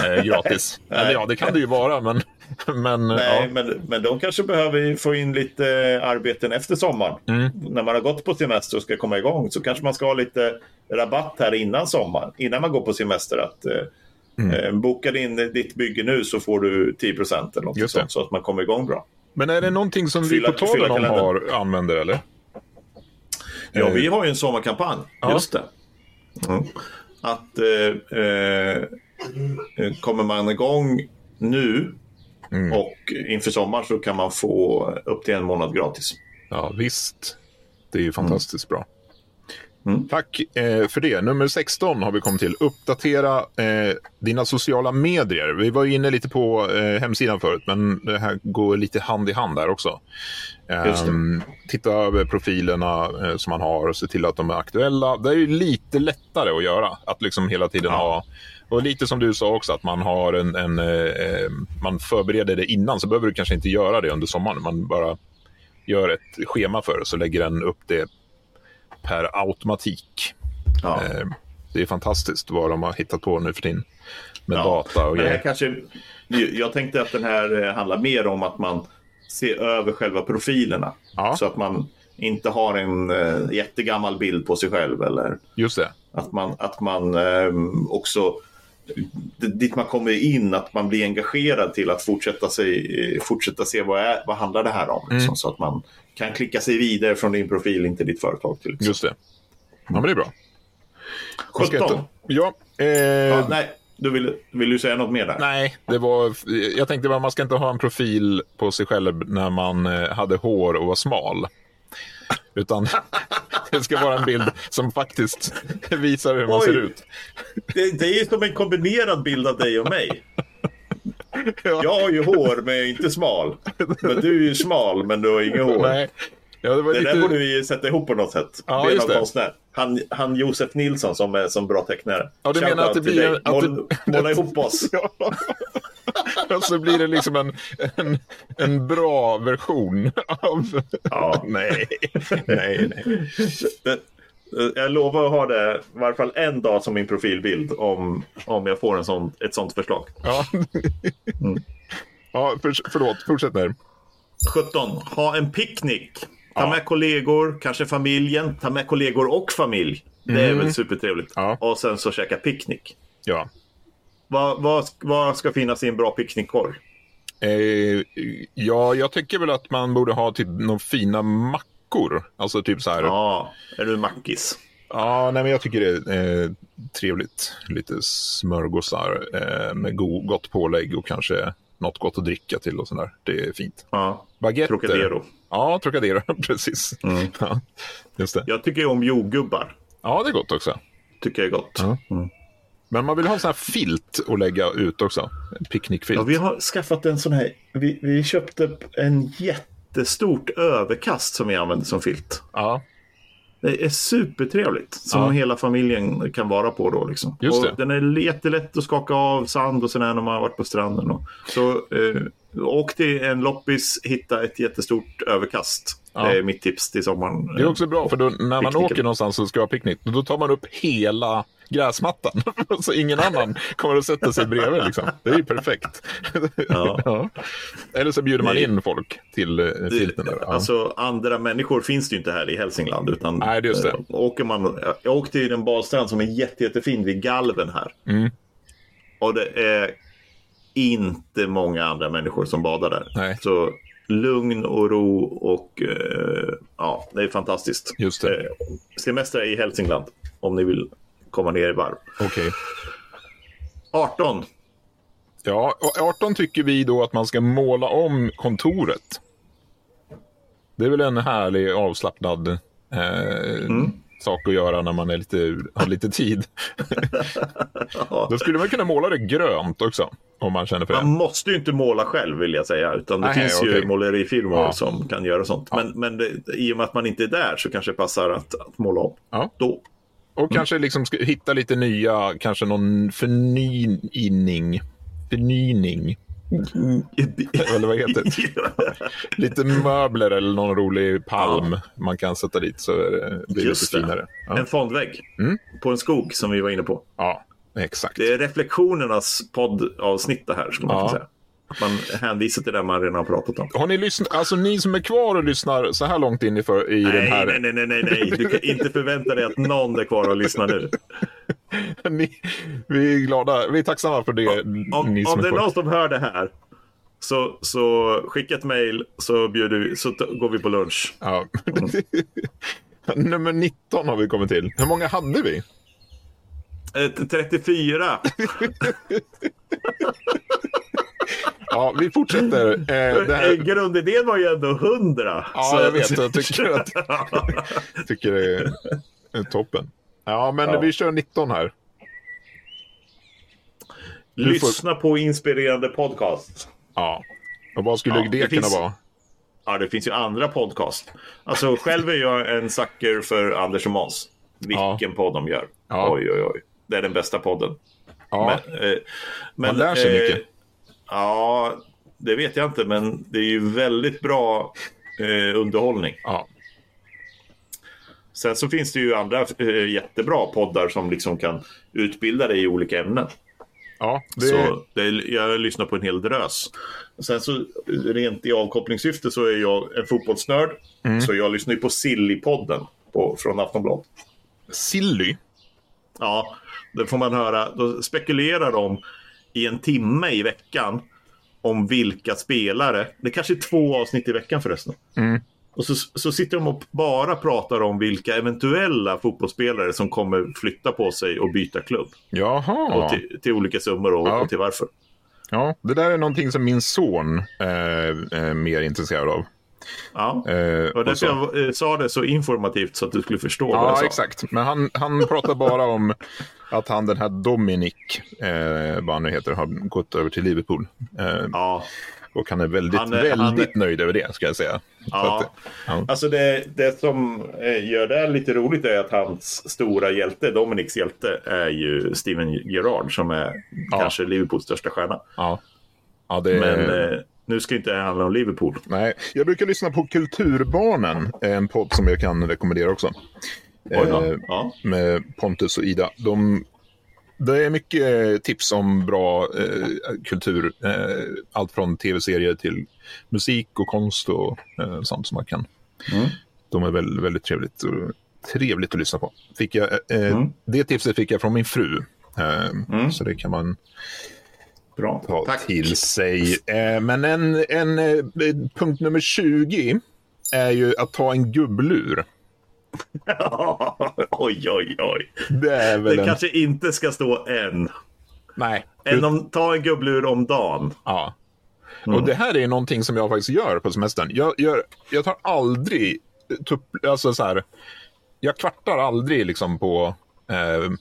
eh, gratis. Eller ja, det kan det ju vara, men... men Nej, ja. men, men de kanske behöver få in lite arbeten efter sommaren. Mm. När man har gått på semester och ska komma igång så kanske man ska ha lite rabatt här innan sommaren. Innan man går på semester. Att, eh, Mm. eh, Bokar in ditt bygge nu så får du 10 procent eller något sånt. Så att man kommer igång bra. Men är det någonting som vi Fylla- på talen om har, använder, eller? Ja, Eh, vi har ju en sommarkampanj. Ja. Just det. Mm. att eh, eh, kommer man igång nu och inför sommaren så kan man få upp till en månad gratis. Ja, visst. Det är ju fantastiskt bra. Tack eh, för det. Nummer 16 har vi kommit till. Uppdatera eh, dina sociala medier. Vi var inne lite på eh, hemsidan förut, men det här går lite hand i hand där också. Ehm, titta över profilerna eh, som man har och se till att de är aktuella. Det är ju lite lättare att göra. Att liksom hela tiden Ja. ha... Och lite som du sa också, att man, har en, en, eh, man förbereder det innan. Så behöver du kanske inte göra det under sommaren. Man bara gör ett schema för det, så lägger den upp det per automatik. Ja. Eh, Det är fantastiskt vad de har hittat på nu för tiden med Ja, data och grejer. kanske, jag tänkte att den här eh, handlar mer om att man ser över själva profilerna. Ja. Så att man inte har en eh, jättegammal bild på sig själv. Eller Just det. att man, att man eh, också, dit man kommer in, att man blir engagerad till att fortsätta, sig, eh, fortsätta se vad, är, vad handlar det här om. Mm. Liksom, Så att man kan klicka sig vidare från din profil in till ditt företag. Till exempel. Just det. Ja, men det är bra. Vad ska jag 17. ta? Ja, eh, Ja, nej, du vill, vill du säga något mer där? Nej, det var, jag tänkte att man ska inte ha en profil på sig själv när man eh, hade hår och var smal. Utan det ska vara en bild som faktiskt visar hur man Oj. ser ut. Det, det är ju som en kombinerad bild av dig och mig. Ja. Jag har ju hår men jag är inte smal. Men du är ju smal men du har inget hår. Nej. Ja, det Det lite... där borde vi sätta ihop på något sätt. Ja, just någon konstnär. Han, han Josef Nilsson som är som bra tecknare. Ja, du menar Shoutout att det blir dig. att Mål, det- Måla ihop oss. Ja. Och så blir det liksom en, en, en bra version av... Ja. Nej, nej, nej. Det- Jag lovar att ha det i varje fall en dag som min profilbild om, om jag får en sån, ett sånt förslag. Ja, ja för, förlåt. Fortsätt där. 17. Ha en picknick. Ta Ja. med kollegor, kanske familjen. Ta med kollegor och familj. Det är väl supertrevligt. Mm. Ja. Och sen så käka picknick. Ja. Vad, vad, vad ska finnas i en bra picknickkorg? Eh, ja, jag tycker väl att man borde ha typ några fina mackor. Alltså typ så här. Ja, Ja, är du mackis? nej, men jag tycker det är eh, trevligt. Lite smörgåsar eh, med go- gott pålägg och kanske något gott att dricka till och sådär. Det är fint. Ja. Baguetter. Trocadero. Ja, Trocadero, precis. Mm. Ja, just det. Jag tycker om jordgubbar. Ja, det är gott också. Tycker jag är gott. Ja. Men man vill ha en sån här filt att lägga ut också. En picknickfilt. Ja, vi har skaffat en sån här. Vi, vi köpte en jättestort överkast som vi använder som filt. Ja, Det är supertrevligt. Som Ja. hela familjen kan vara på då. Liksom. Just och det. Den är jättelätt att skaka av sand och sådär när man har varit på stranden. Och. Så eh, åk till en loppis, hitta ett jättestort överkast. Ja. Det är mitt tips till sommaren. det är också bra för då, när man Picknicken. åker någonstans och ska ha picknick, då tar man upp hela gräsmattan. så ingen annan kommer att sätta sig bredvid. Liksom. Det är ju perfekt. Ja. Eller så bjuder man Det- in folk till eh, filten. Där. Ja. Alltså andra människor finns det ju inte här i Hälsingland. Utan, Nej, just det. eh, åker man, jag åkte till en badstrand som är jätte, jättefin vid Galven här. Mm. Och det är inte många andra människor som badar där. Nej. Så lugn och ro och eh, ja, det är fantastiskt. Just det. Eh, semester i Hälsingland om ni vill komma ner i varv. Okej. 18. Ja, och 18 tycker vi då att man ska måla om kontoret. Det är väl en härlig avslappnad eh, Mm. sak att göra när man är lite, har lite tid. Ja. Då skulle man kunna måla det grönt också, om man känner för Man det. måste ju inte måla själv vill jag säga. Utan det Nej, finns ju okej. målerifirmor Ja. som kan göra sånt. Men, men det, i och med att man inte är där så kanske det passar att, att måla om. Ja. Då. Och kanske liksom hitta lite nya, kanske någon förnyning. Förnyning, eller vad heter det? Lite möbler eller någon rolig palm man kan sätta dit så det, blir det Just lite finare. Ja, En fondvägg Mm. på en skog som vi var inne på. ja exakt. Det är reflektionernas poddavsnitt det här, skulle man Ja. säga. Att man hänvisar till det man redan har pratat om. Har ni lyssnat, alltså ni som är kvar och lyssnar så här långt in i, för, i den Nej, här... nej, nej, nej, nej, nej. Du kan inte förvänta dig att någon är kvar och lyssnar nu. Ni, vi är glada, vi är tacksamma för det. Om, som om det är någon som hör det här så, så skicka ett mejl så, bjuder vi, så går vi på lunch. Ja. Nummer 19 har vi kommit till. Hur många hade vi? Eh, 34. Ja, vi fortsätter. Eh, det Eh, här, Grundidén var ju ändå 100. ja, så- jag vet. Jag tycker, att, tycker det är, är toppen. Ja, men Ja. vi kör 19 här. får- Lyssna på inspirerande podcast. Ja. Och vad skulle Ja, det, det kunna finns- vara? Ja, det finns ju andra podcast. Alltså, själv är jag en sucker för Anders och Måns. Vilken podd de gör. Ja. Oj, oj, oj. Det är den bästa podden. Ja, Men, eh, men, man lär sig eh, mycket. Ja, det vet jag inte, men det är ju väldigt bra eh, underhållning. Ja. Sen så finns det ju andra eh, jättebra poddar som liksom kan utbilda dig i olika ämnen. Ja, det, Så det, jag lyssnar på en hel drös. Sen så rent i avkopplingssyfte så är jag en fotbollsnörd. Mm. Så jag lyssnar ju på Silly-podden på, från Aftonbladet. Silly. Ja, då får man höra. Då spekulerar de i en timme i veckan om vilka spelare. Det kanske är två avsnitt i veckan förresten. Mm. Och så, så sitter de och bara pratar om vilka eventuella fotbollsspelare som kommer flytta på sig och byta klubb. Jaha. Och till, till olika summor och, Ja. och till varför. Ja, det där är någonting som min son eh, är mer intresserad av. Ja. Eh, Och därför jag eh, sa det så informativt så att du skulle förstå vad jag Ja, sa. exakt. Men han, han pratar bara om att han, den här Dominic, eh, vad han nu heter, har gått över till Liverpool. Eh, Ja, och han är väldigt, Han är- väldigt han nöjd över det, ska jag säga. Ja. att, ja. Alltså det, det som eh, gör det lite roligt är att hans stora hjälte, Dominics hjälte, är ju Steven Gerrard som är Ja. kanske Liverpools största stjärna. Ja. ja, det Men är... eh, nu ska inte det handla om Liverpool. Nej, jag brukar lyssna på Kulturbarnen, en podd som jag kan rekommendera också. Oj. Eh, Ja. med Pontus och Ida. De, det är mycket tips om bra eh, kultur. Eh, allt från tv-serier till musik och konst och eh, sånt som man kan. Mm. De är väldigt, väldigt trevligt, trevligt att lyssna på. Fick jag, eh, Mm. Det tipset fick jag från min fru. Eh, Så det kan man Bra. ta Tack. till sig. Eh, men en, en eh, punkt nummer 20 är ju att ta en gubblur. oj, oj, oj. Det är väl Det en... kanske inte ska stå än. Nej. Än om, ta en gubblur om dagen. Ja. Mm. Och det här är någonting som jag faktiskt gör på semestern. Jag, gör, jag tar aldrig, tupp, alltså så här, jag kvartar aldrig liksom på eh,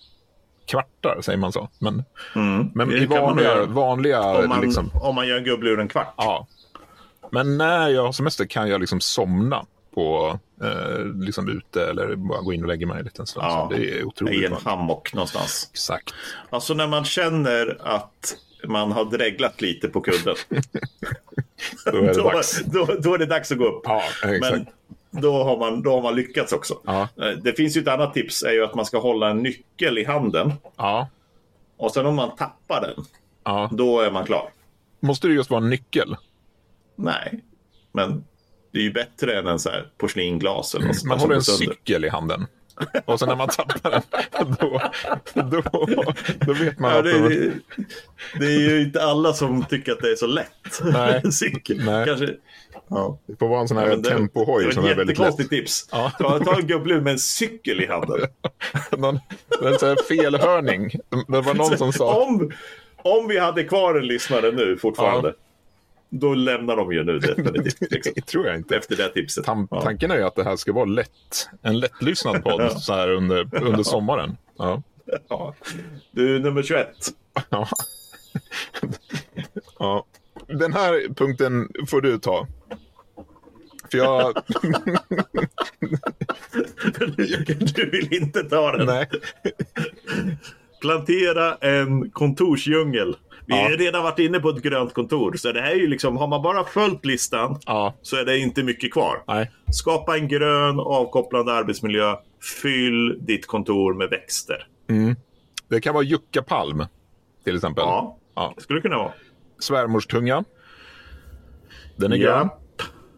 kvartar, säger man så. Men, men Mm. Det i kan man vanliga, vanliga Om man, liksom, om man gör en gubblur en kvart. ja. Men när jag har semester kan jag liksom somna på, eh, liksom ute eller bara gå in och lägga mig en liten stund. Ja. Det är I otroligt en bra. hammock någonstans. Exakt. Alltså när man känner att man har dreglat lite på kudden. Då är det då, dags. då, då är det dags att gå upp. Ja, exakt. Men då har, man, då har man lyckats också. Ja. Eh, Det finns ju ett annat tips, är ju att man ska hålla en nyckel i handen. Ja. Och sen om man tappar den, ja. då är man klar. Måste det just vara en nyckel? Nej, men det är ju bättre än en så här porslinglas eller något Man håller en sönder. cykel i handen. Och sen när man tappar den, då, då, då vet man Ja, att... det, är, det är ju inte alla som tycker att det är så lätt. Nej. Cykel. Nej. Kanske, ja. Det får vara en sån här Men det- tempohoj det som är väldigt lätt. tips. Ja. Ta, ta en gubblur med en cykel i handen. Någon, en sån här felhörning. Det var någon som sa... om, om vi hade kvar en lyssnare nu fortfarande. Då lämnar de ju nu definitivt. Liksom, Det tror jag inte. efter det tipset. Ja. Tanken är ju att det här ska vara lätt. En lättlyssnad podd så här under, under sommaren. Ja. Ja. Du, nummer 21. Ja. ja. Den här punkten får du ta. För jag... Du vill inte ta den. Nej. Plantera en kontorsdjungel. Vi har Ja. redan varit inne på ett grönt kontor. Så det här är ju liksom, har man bara följt listan Ja. så är det inte mycket kvar. Nej. Skapa en grön avkopplande arbetsmiljö. Fyll ditt kontor med växter. Det kan vara juckapalm, till exempel. Ja, Ja. det skulle kunna vara. Svärmorstunga. Den är grön.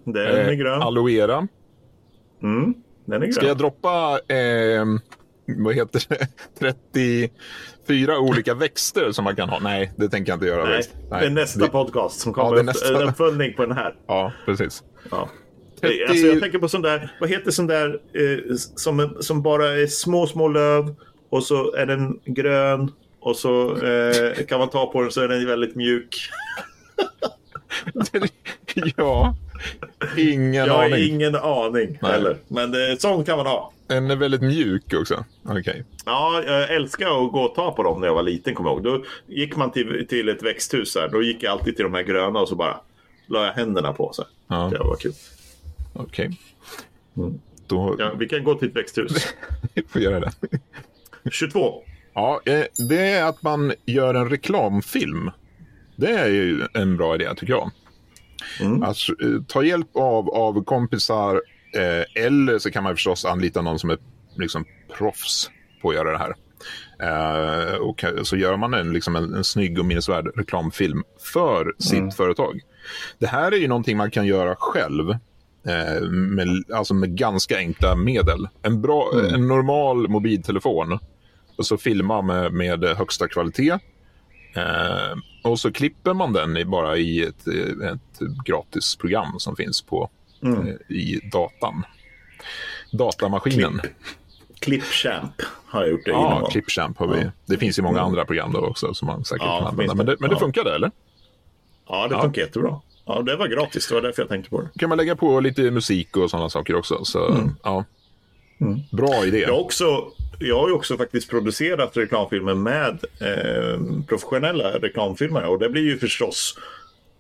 Den är Eh, grön. Aloe vera. Mm, den är grön. Ska jag droppa, eh, vad heter det, 34 olika växter som man kan ha? Nej, det tänker jag inte göra. Nej, faktiskt. det är nästa Det- podcast som Ja, kommer upp. nästa. En uppföljning på den här. Ja, precis. Ja. 30 Alltså jag tänker på sån där, vad heter sån där eh, som, som bara är små, små löv och så är den grön och så eh, kan man ta på den så är den väldigt mjuk. ja, ingen Jag har aning. ingen aning Nej. heller. Men eh, sån kan man ha. Den är väldigt mjuk också. Okej. Ja, jag älskar att gå och ta på dem när jag var liten, kommer jag ihåg. Då gick man till, till ett växthus där. Då gick jag alltid till de här gröna och så bara la jag händerna på sig. Ja. Det var kul. Okej. Mm. Då Ja, vi kan gå till ett växthus. får vi göra det. 22. Ja, eh, det är att man gör en reklamfilm. Det är ju en bra idé, tycker jag. Mm. Alltså, eh, ta hjälp av, av kompisar eh, eller så kan man förstås anlita någon som är liksom, proffs på att göra det här. Eh, och så gör man en, liksom en, en snygg och minnesvärd reklamfilm för sitt företag. Det här är ju någonting man kan göra själv. Eh, med, alltså med ganska enkla medel. En, bra, en normal mobiltelefon och så filma med, med högsta kvalitet. Eh, och så klipper man den i, bara i ett, ett gratisprogram som finns på, Mm. eh, i datan. Datamaskinen. Clipchamp har jag gjort det Ja, gång. Clipchamp har vi. Det finns ju många andra program då också som man säkert Ja, kan använda. Men det. men det Ja. funkade, eller? Ja, det Ja. funkar jättebra. Ja, det var gratis. Det var därför jag tänkte på det. kan man lägga på lite musik och sådana saker också. Så, ja. Bra idé. Jag har, också, jag har ju också faktiskt producerat reklamfilmer med eh, professionella reklamfilmare. Och det blir ju förstås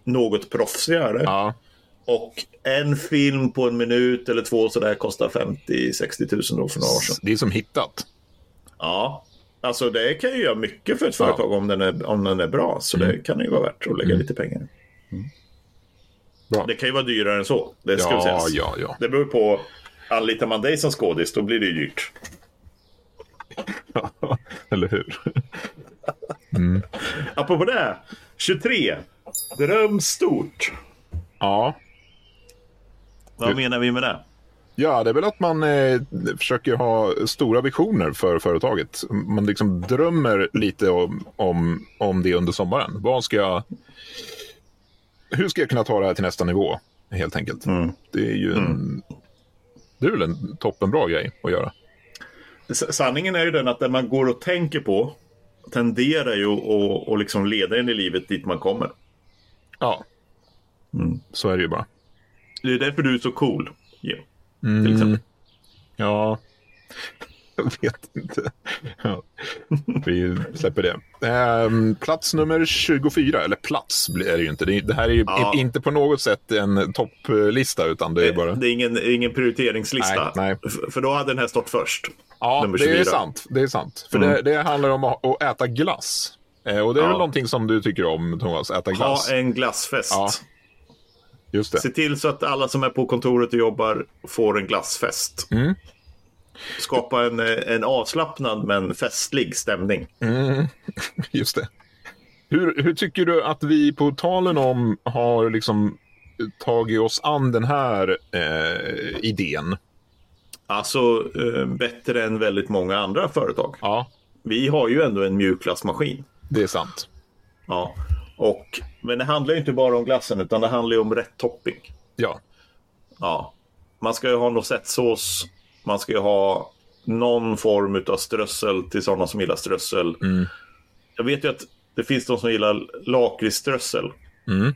något proffsigare. Ja, Och en film på en minut eller två sådär kostar 50-60 tusen då för några år sedan. det är som hittat. Ja, alltså det kan ju göra mycket för ett företag om, den är, om den är bra. Så det kan ju vara värt att lägga lite pengar. Bra. Det kan ju vara dyrare än så. Det ska Ja, sägas. ja, ja. Det beror på. Anlitar man dig som skådis, då blir det ju dyrt. Eller hur? Apropå det. 23. Dröm stort. Ja. Vad menar vi med det? Ja, det är väl att man eh, försöker ha stora visioner för företaget. Man liksom drömmer lite om, om, om det under sommaren. Vad ska jag... Hur ska jag kunna ta det här till nästa nivå, helt enkelt? Det är ju en... Det är väl en toppenbra grej att göra. Sanningen är ju den att det man går och tänker på tenderar ju att liksom leda en i livet dit man kommer. Ja, så är det ju bara. Det är därför du är så cool, Jim. Mm. Till exempel. Ja, jag vet inte. Ja. Vi släpper det. Ehm, plats nummer 24, eller plats är det ju inte. Det, här är ju Ja. inte på något sätt en topplista, utan det är bara... Det är ingen, ingen prioriteringslista. Nej, nej. För då hade den här stått först. Ja, det är 24. sant. Det är sant. För det, det handlar om att, äta glass. Eh, och det är Ja. väl någonting som du tycker om, Thomas? Äta Ha glass? en glassfest. Ja. Just det. Se till så att alla som är på kontoret och jobbar får en glassfest. Mm. Skapa en, eh, en avslappnad men festlig stämning. Just det. Hur, hur tycker du att vi på talen om har liksom tagit oss an den här eh, idén? Alltså eh, bättre än väldigt många andra företag. Ja, Vi har ju ändå en mjukglassmaskin. det är sant. Ja. Och, men det handlar ju inte bara om glassen utan det handlar ju om rätt topping. Ja, Ja. Man ska ju ha noisette-sås. Man ska ju ha någon form av strössel till sådana som gillar strössel. Jag vet ju att det finns de som gillar lakritsströssel. Mm.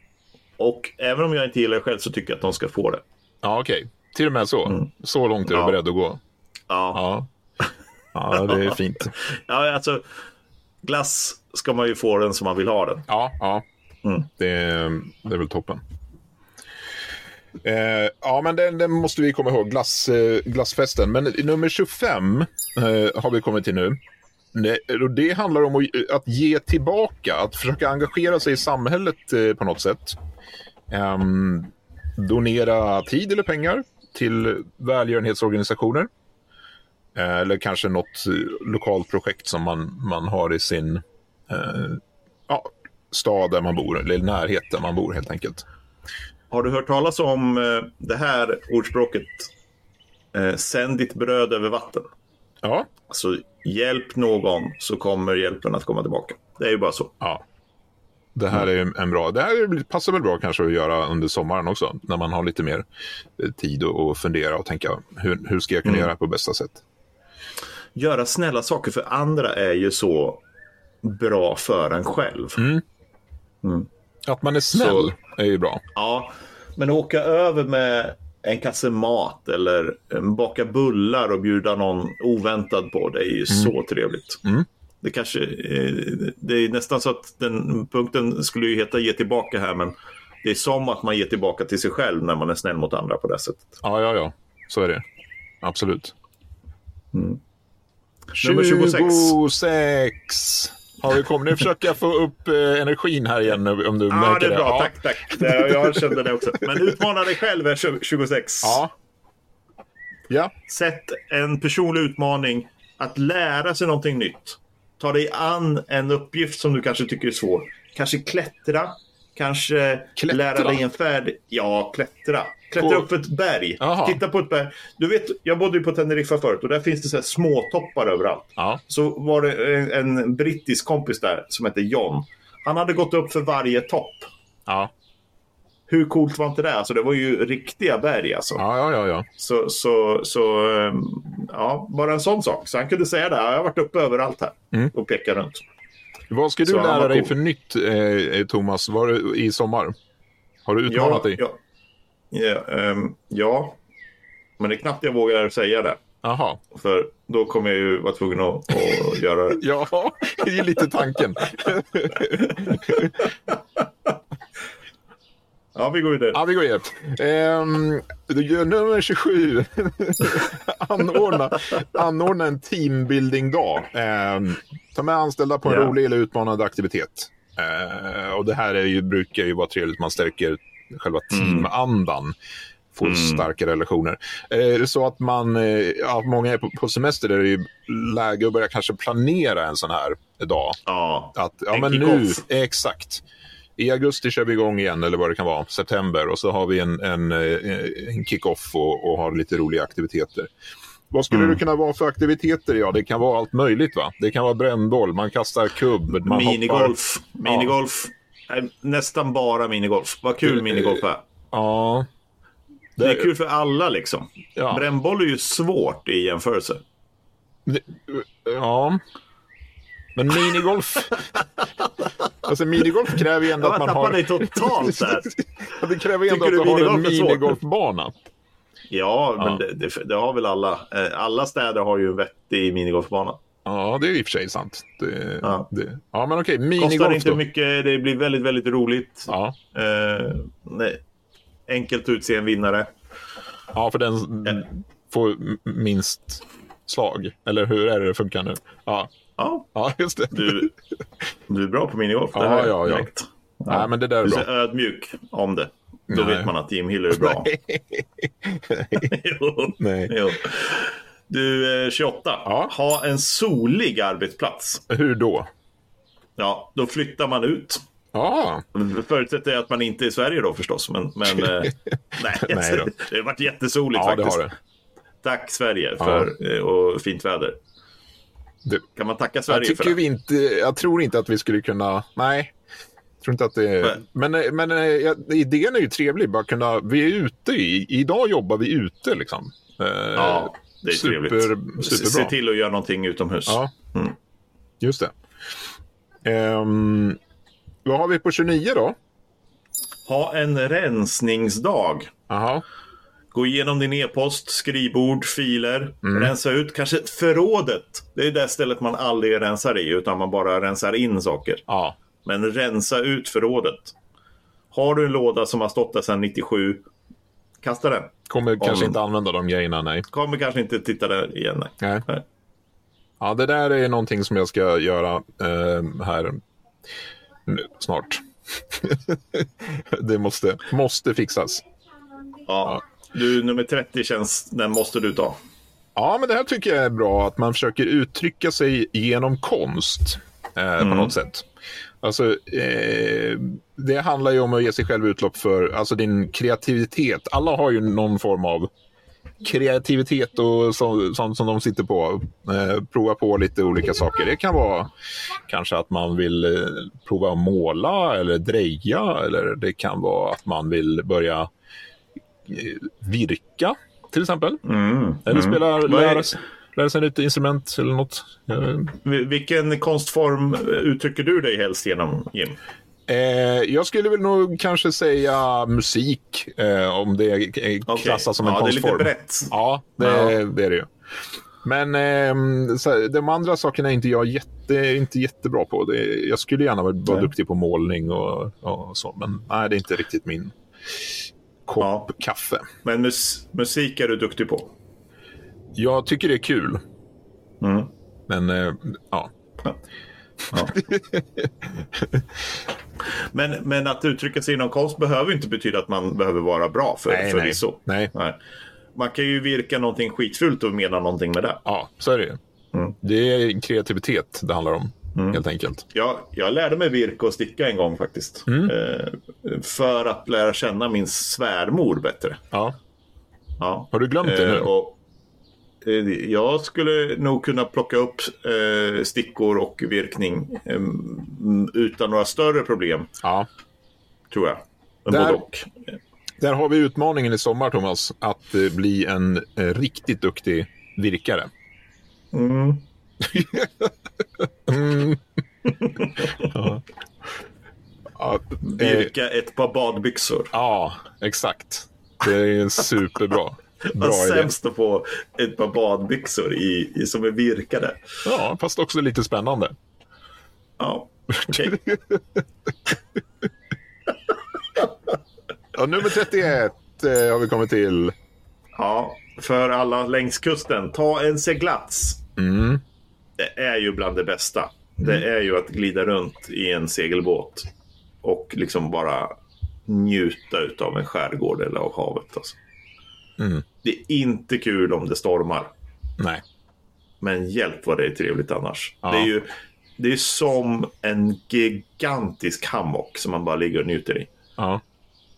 Och även om jag inte gillar det själv så tycker jag att de ska få det. ja okej. Till och med så. Så långt är du Ja. beredd att gå. Ja. Ja. ja, det är fint. ja, alltså glass ska man ju få den som man vill ha den. Ja, ja. Det, är, det är väl toppen. Eh, ja, men den, den måste vi komma ihåg. Glass, eh, glassfesten. Men nummer 25 eh, har vi kommit till nu. Det, det handlar om att, att ge tillbaka, att försöka engagera sig i samhället eh, på något sätt. Ehm, donera tid eller pengar till välgörenhetsorganisationer. Eh, eller kanske något lokalt projekt som man, man har i sin eh, ja, stad där man bor, eller närhet där man bor helt enkelt. Har du hört talas om eh, det här ordspråket? Eh, Sänd ditt bröd över vatten. Ja, Alltså hjälp någon så kommer hjälpen att komma tillbaka. Det är ju bara så. ja. Det här är en bra, det här passar väl bra kanske att göra under sommaren också, när man har lite mer eh, tid att att fundera och tänka hur, hur ska jag kunna göra på bästa sätt. göra snälla saker för andra är ju så bra för en själv. Att man är snäll Så- är ju bra. Ja, men åka över med en kasse mat eller baka bullar och bjuda någon oväntad på det är ju så trevligt. Det kanske, eh, det är nästan så att den punkten skulle ju heta ge tillbaka här, men det är som att man ger tillbaka till sig själv när man är snäll mot andra på det sättet. Ja, ja, ja. Så är det. Absolut. Mm. Nummer 26. 26. Har vi kommit? Nu försöker jag få upp eh, energin här igen om du Ja, märker det är bra. Ja. Tack, tack. Det, jag kände det också. Men utmana dig själv är 26. Ja. Ja. Sätt en personlig utmaning att lära sig någonting nytt. Ta dig an en uppgift som du kanske tycker är svår. Kanske klättra. Kanske Klättra? lära dig en färd. Ja, klättra. Klättra På- upp ett berg. Jaha. Titta på ett berg. Du vet, jag bodde ju på Teneriffa förut och där finns det så här små toppar överallt. Ja. Så var det en, en brittisk kompis där som hette John. Han hade gått upp för varje topp. Ja. Hur coolt var inte det? Alltså, det var ju riktiga berg alltså. Ja, ja, ja, ja. Så, så, så ehm, ja, bara en sån sak. Så han kunde säga det. Jag har varit uppe överallt här Mm. och pekat runt. Vad ska du Så lära dig cool. för nytt, eh, Thomas, var i sommar? Har du utmanat dig? ja, ja, ehm, ja, men det är knappt jag vågar säga det. Jaha. För då kommer jag ju vara tvungen att, att göra det. Ja, det är lite tanken. Ja, vi går vidare. Ja, vi går igen. Ehm, nummer 27. anordna, anordna en teambuilding-dag. Ehm, ta med anställda på en Ja. rolig eller utmanande aktivitet. Ehm, och det här är ju, brukar ju vara trevligt. Man stärker själva teamandan. Får starka relationer. Är det så att man, eh, ja, många är på, på semester, är det ju läge att börja kanske planera en sån här dag. Ja, Att, ja, En men nu, exakt. I augusti kör vi igång igen, eller vad det kan vara, september. Och så har vi en, en, eh, en kick-off och, och har lite roliga aktiviteter. Vad skulle det kunna vara för aktiviteter? Ja, det kan vara allt möjligt. va? Det kan vara brännboll, man kastar kubb, man hoppar. minigolf. Minigolf. Nej, Nästan bara minigolf. Vad kul Eh, minigolf är. Ja. Det är kul för alla liksom. Ja. Brännboll är ju svårt i jämförelse. Det- Ja. Men minigolf... alltså minigolf kräver ju ändå Jag att man tappade har... dig totalt där. det kräver ju ändå Tycker att du du har en minigolfbana. Ja, men Ja. Det, det, det har väl alla. Eh, Alla städer har ju en vettig minigolfbana. Ja, det är i och för sig sant. Det, Ja. Det, ja, men okej. Kostar Minigolf inte då. mycket, det blir väldigt, väldigt roligt. Ja. Eh, nej. Enkelt att utse en vinnare. ja, för den får minst slag. Eller hur är det det funkar nu? Ja, Ja, ja just det. du, du är bra på minigolf. Det Ja, hör jag ja, ja. direkt. Nej, men det där är Du bra. är så ödmjuk om det. Då Nej. vet man att Jim Hiller är bra. jo. Nej. Jo. Du, eh, 28. Ja. Ha en solig arbetsplats. Hur då? Ja, då flyttar man ut. Ja, Förutsätter att man inte är i Sverige då förstås. Men, men eh, nej, Nej det har varit jättesoligt ja det faktiskt. har det. Tack Sverige för eh, och fint väder. Det. Kan man tacka Jag Sverige för tycker det? vi inte, jag tror inte att vi skulle kunna, nej. Jag tror inte att det är, men, men eh, ja, idén är ju trevlig, bara kunna, vi är ute, i, idag jobbar vi ute liksom. Eh, Ja, det är super, trevligt. Se Superbra. till att göra någonting utomhus. Ja, Mm. just det. Ehm, vad har vi på 29 då? Ha en rensningsdag. Jaha. Gå igenom din e-post, skrivbord, filer. Mm. Rensa ut kanske förrådet. Det är det stället man aldrig rensar i, utan man bara rensar in saker. Ja. Men rensa ut förrådet. Har du en låda som har stått där sedan 97, kasta den. Kommer kanske Om- inte använda de grejerna, nej. Kommer kanske inte titta där igen. Nej. nej. Nej. Ja, det där är någonting som jag ska göra eh, här nu, snart. det måste, måste fixas. Ja. Du, nummer 30 känns, den måste du ta. Ja, men det här tycker jag är bra, att man försöker uttrycka sig genom konst eh, på något sätt. Alltså, eh, det handlar ju om att ge sig själv utlopp för alltså din kreativitet. Alla har ju någon form av kreativitet och så, sånt som de sitter på. Eh, prova på lite olika saker. Det kan vara kanske att man vill eh, prova att måla eller dreja. Eller det kan vara att man vill börja virka, till exempel. Mm. Eller spela, Vad lära lära sig ett instrument eller något. Eh, Vilken konstform uttrycker du dig helst genom, Jim? Eh, jag skulle väl nog kanske säga musik, eh, om det klassas som en ja, konstform. Det är lite brett. Ja, det, Ja. det är det ju. Men eh, så, de andra sakerna är inte jag jätte, inte jättebra på. Det, jag skulle gärna vara Nej. duktig på målning och, och så, men nej, det är inte riktigt min kopp Ja. kaffe. Men mus musik är du duktig på? Jag tycker det är kul, Mm. men eh, ja. Ja. men, men att uttrycka sig inom konst behöver inte betyda att man behöver vara bra för, Nej, förvisso. nej. Nej. Man kan ju virka någonting skitfult och mena någonting med det. Ja, så är det ju. Mm. Det är kreativitet det handlar om, helt enkelt. Jag, jag lärde mig virka och sticka en gång faktiskt. Mm. Eh, för att lära känna min svärmor bättre. Ja. Ja. Har du glömt det nu? Eh, och, eh, jag skulle nog kunna plocka upp eh, stickor och virkning eh, mm, utan några större problem, Ja. tror jag. Där-. Där har vi utmaningen i sommar, Thomas, att eh, bli en eh, riktigt duktig virkare. Mm. Mm. ja. Ja, eh, Virka ett par badbyxor. ja, exakt. Det är superbra. Bra Vad sämst att få ett par badbyxor i, i, som är virkade. Ja, fast också lite spännande. Ja, okej. Ja, nummer 31 eh, har vi kommit till. ja, för alla längs kusten, ta en seglats. Mm. Det är ju bland det bästa. Det är ju att glida runt i en segelbåt och liksom bara njuta utav en skärgård eller av havet. Alltså. Mm. Det är inte kul om det stormar. Nej. Men hjälp vad det är trevligt annars. Ja. Det är ju det är som en gigantisk hammock som man bara ligger och njuter i. Ja.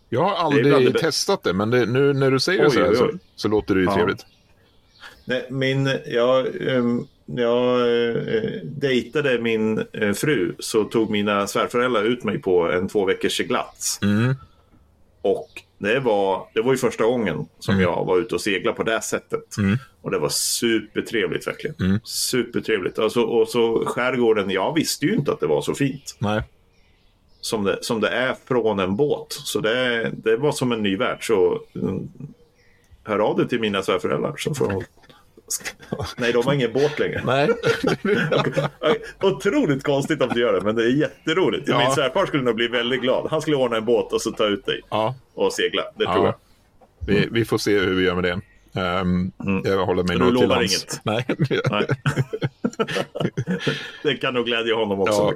Jag har Det aldrig det testat det, men det, nu när du säger det Oj, så, här, oj, så, oj. så låter det ju Ja. trevligt. Nej, min, jag, ehm, jag eh, dejtade min eh, fru så tog mina svärföräldrar ut mig på en två veckors seglats. Mm. Och det var, det var ju första gången som Mm. jag var ute och seglade på det sättet. Mm. Och det var supertrevligt verkligen. Mm. Supertrevligt. Alltså, och så skärgården, jag visste ju inte att det var så fint. Nej. Som det, som det är från en båt. Så det, det var som en ny värld. Så mm, hör av dig till mina svärföräldrar. Så får Nej, de har ingen båt längre. Nej. Otroligt konstigt om du gör det, men det är jätteroligt. Ja. Min svärfar skulle nog bli väldigt glad. Han skulle ordna en båt och så ta ut dig ja. och segla. Det Ja. tror jag. Vi, vi får se hur vi gör med det. Um, Jag håller mig nog till lands. inget? Nej. Nej. det kan nog glädja honom också. Ja.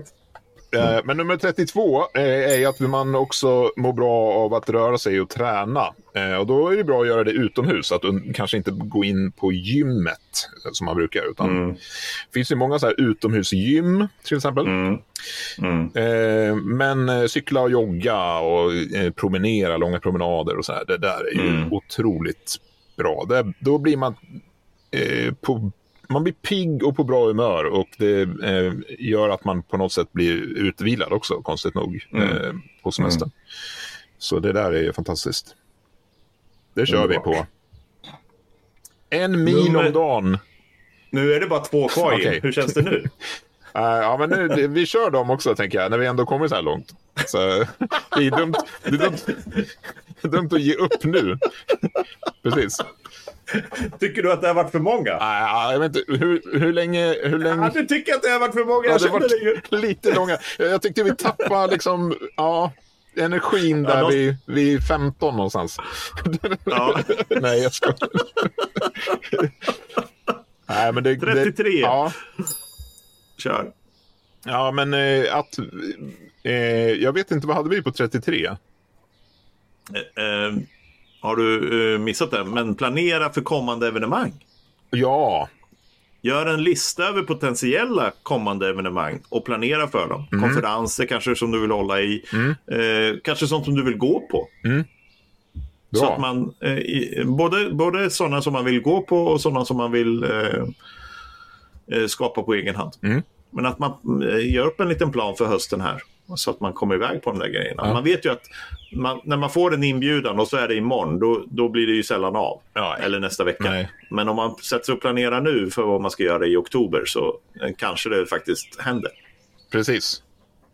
Eh, Men nummer 32 eh, är att man också mår bra av att röra sig och träna. Eh, Och då är det bra att göra det utomhus, att kanske inte gå in på gymmet som man brukar. Utan Mm. Det finns ju många så här utomhusgym till exempel. Mm. Mm. Men cykla och jogga och promenera, långa promenader och så här. Det där är ju Mm. otroligt bra. Det, då blir man på man blir pigg och på bra humör och det eh, gör att man på något sätt blir utvilad också, konstigt nog, Mm. eh, på semestern. Så det där är ju fantastiskt. Det kör vi Underbart. på. En mil Nummer- om dagen. Nu är det bara två kvar. Okej. Hur känns det nu? Eh, ja, men nu, det, vi kör dem också, tänker jag, när vi ändå kommer så här långt. Så, det, är dumt, det, är dumt, det är dumt att ge upp nu. Precis. Tycker du att det har varit för många? Uh, jag vet inte, hur, hur länge... Hur länge... Ja, du tycker att det har varit för många? Ja, Jag känner det ju. lite långa. Jag tyckte vi tappade liksom, ja, energin där Ja, de- vid, vid 15 någonstans. Ja. Nej, jag ska. Nej, men det, 33. Det, ja, Kör. ja, men eh, att... Eh, jag vet inte, vad hade vi på 33? Eh, eh, har du eh, missat det? Men planera för kommande evenemang. Ja, Gör en lista över potentiella kommande evenemang och planera för dem. Mm. Konferenser kanske som du vill hålla i. Eh, kanske sånt som du vill gå på. Så bra. att man, eh, i, både, både sådana som man vill gå på och sådana som man vill eh, eh, skapa på egen hand. Mm. Men att man eh, gör upp en liten plan för hösten här. Så att man kommer iväg på de där grejerna. Ja. Man vet ju att man, när man får en inbjudan och så är det imorgon, då, då blir det ju sällan av. Ja. Eller nästa vecka. Nej. Men om man sätter sig och planerar nu för vad man ska göra i oktober så eh, kanske det faktiskt händer. Precis.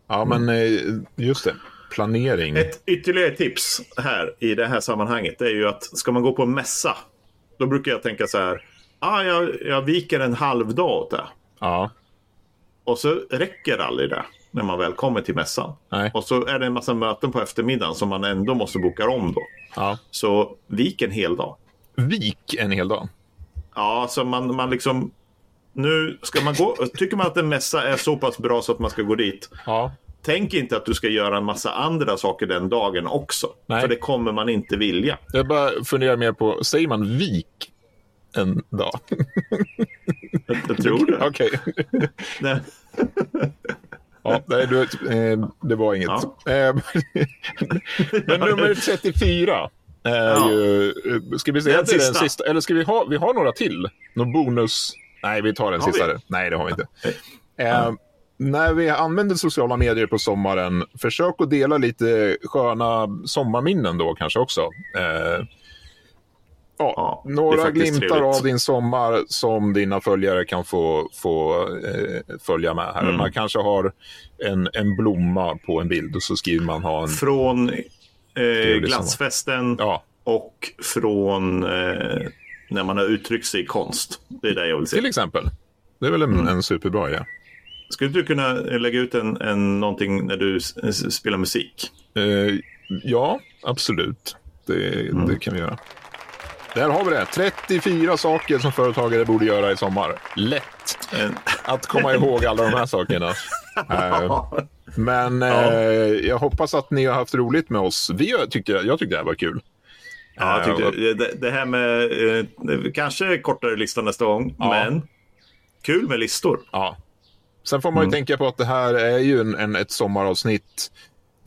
Ja, men eh, just det. Planering. Ett ytterligare tips här i det här sammanhanget är ju att ska man gå på en mässa, då brukar jag tänka så här, ah, jag, jag viker en halv dag åt det. Ja. Och så räcker aldrig det när man väl kommer till mässan. Nej. Och så är det en massa möten på eftermiddagen som man ändå måste boka om då. ja. Så vik en hel dag. Vik en hel dag. Ja, så man, man liksom... Nu ska man gå... Tycker man att en mässa är så pass bra så att man ska gå dit. Ja. Tänk inte att du ska göra en massa andra saker den dagen också. Nej. För det kommer man inte vilja. Jag bara funderar mer på, säger man vik en dag? Jag, jag tror det. Okej. Ja, nej, du, eh, det var inget. Ja. Eh, men nummer 34 är Ja. ju... eh, Ska vi säga Den är den sista. sista? Eller ska vi ha, vi har några till? Någon bonus? Nej, vi tar den Har vi? sista. Nej, det har vi inte. Eh, när vi använder sociala medier på sommaren, försök att dela lite sköna sommarminnen då kanske också. Eh, ja, Ja, några glimtar trevligt. av din sommar som dina följare kan få, få eh, följa med här. Mm. Man kanske har en, en blomma på en bild och så skriver man ha en... Från eh, glassfesten Ja, och från eh, när man har uttryckt sig i konst. Det är det jag vill se. till exempel. Det är väl en, Mm. en superbra idé. Skulle du kunna lägga ut en, en, någonting när du spelar musik? Eh, ja, absolut. Det, Mm. det kan vi göra. Där har vi det. 34 saker som företagare borde göra i sommar. Lätt En, att komma ihåg alla de här sakerna. Eh, men eh, jag hoppas att ni har haft roligt med oss. Vi tyckte, jag tyckte det här var kul. Ja, jag Eh, tyckte, det, det här med eh, kanske kortare lista nästa gång, Ja. men kul med listor. Ja. Sen får man Mm. ju tänka på att det här är ju en, en, ett sommaravsnitt.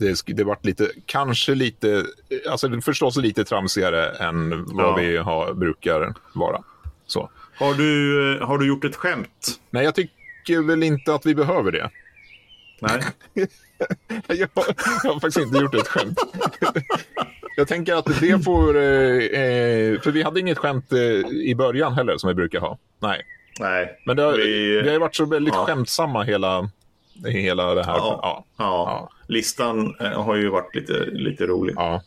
Det, det vart lite, kanske lite, alltså förstås lite tramsigare än vad Ja. vi har, brukar vara. Så. Har du, eh, har du gjort ett skämt? Nej, jag tycker väl inte att vi behöver det. Nej. Jag, jag har faktiskt inte gjort ett skämt. Jag tänker att det får... Eh, eh, för vi hade inget skämt eh, i början heller som vi brukar ha. Nej. Nej. Men det har, Vi- vi har ju varit så väldigt ja. skämtsamma hela, hela det här. Ja. Ja. Ja. Ja. Listan eh, har ju varit lite, lite rolig. Ja.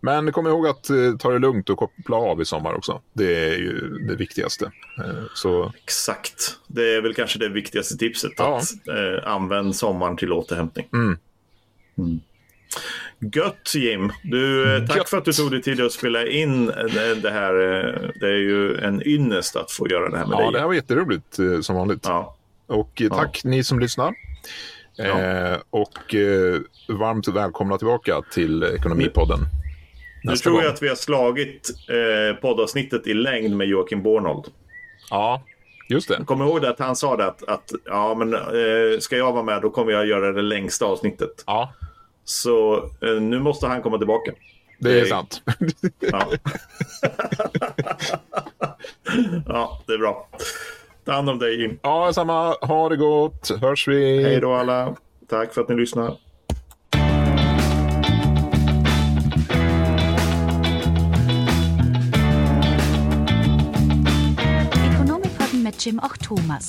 Men kom ihåg att eh, ta det lugnt och koppla av i sommar också. Det är ju det viktigaste. Eh, så Exakt. Det är väl kanske det viktigaste tipset. Ja. Att eh, använd sommaren till återhämtning. Mm. Mm. Gött Jim. Du, eh, tack Gött. för att du tog dig tid att spela in det här. Det är ju en ynnest att få göra det här med ja, dig. det här var jätteroligt som vanligt. Ja. Och eh, tack ni som lyssnar. Eh, och eh, varmt välkomna tillbaka till Ekonomipodden. Nu tror gång. jag att vi har slagit eh, poddavsnittet i längd med Joakim Bornold. Ja, just det. Kom ihåg det att han sa det att, att ja, men, eh, ska jag vara med då kommer jag göra det längsta avsnittet. Ja, Så eh, nu måste han komma tillbaka. det är Det är- sant. Ja. ja, det är bra. Ta hand om dig Jim. ja, samma. Ha det gott. Hörs vi. Hej då alla. Tack för att ni lyssnar. Ekonomipodden mit Jim och Thomas.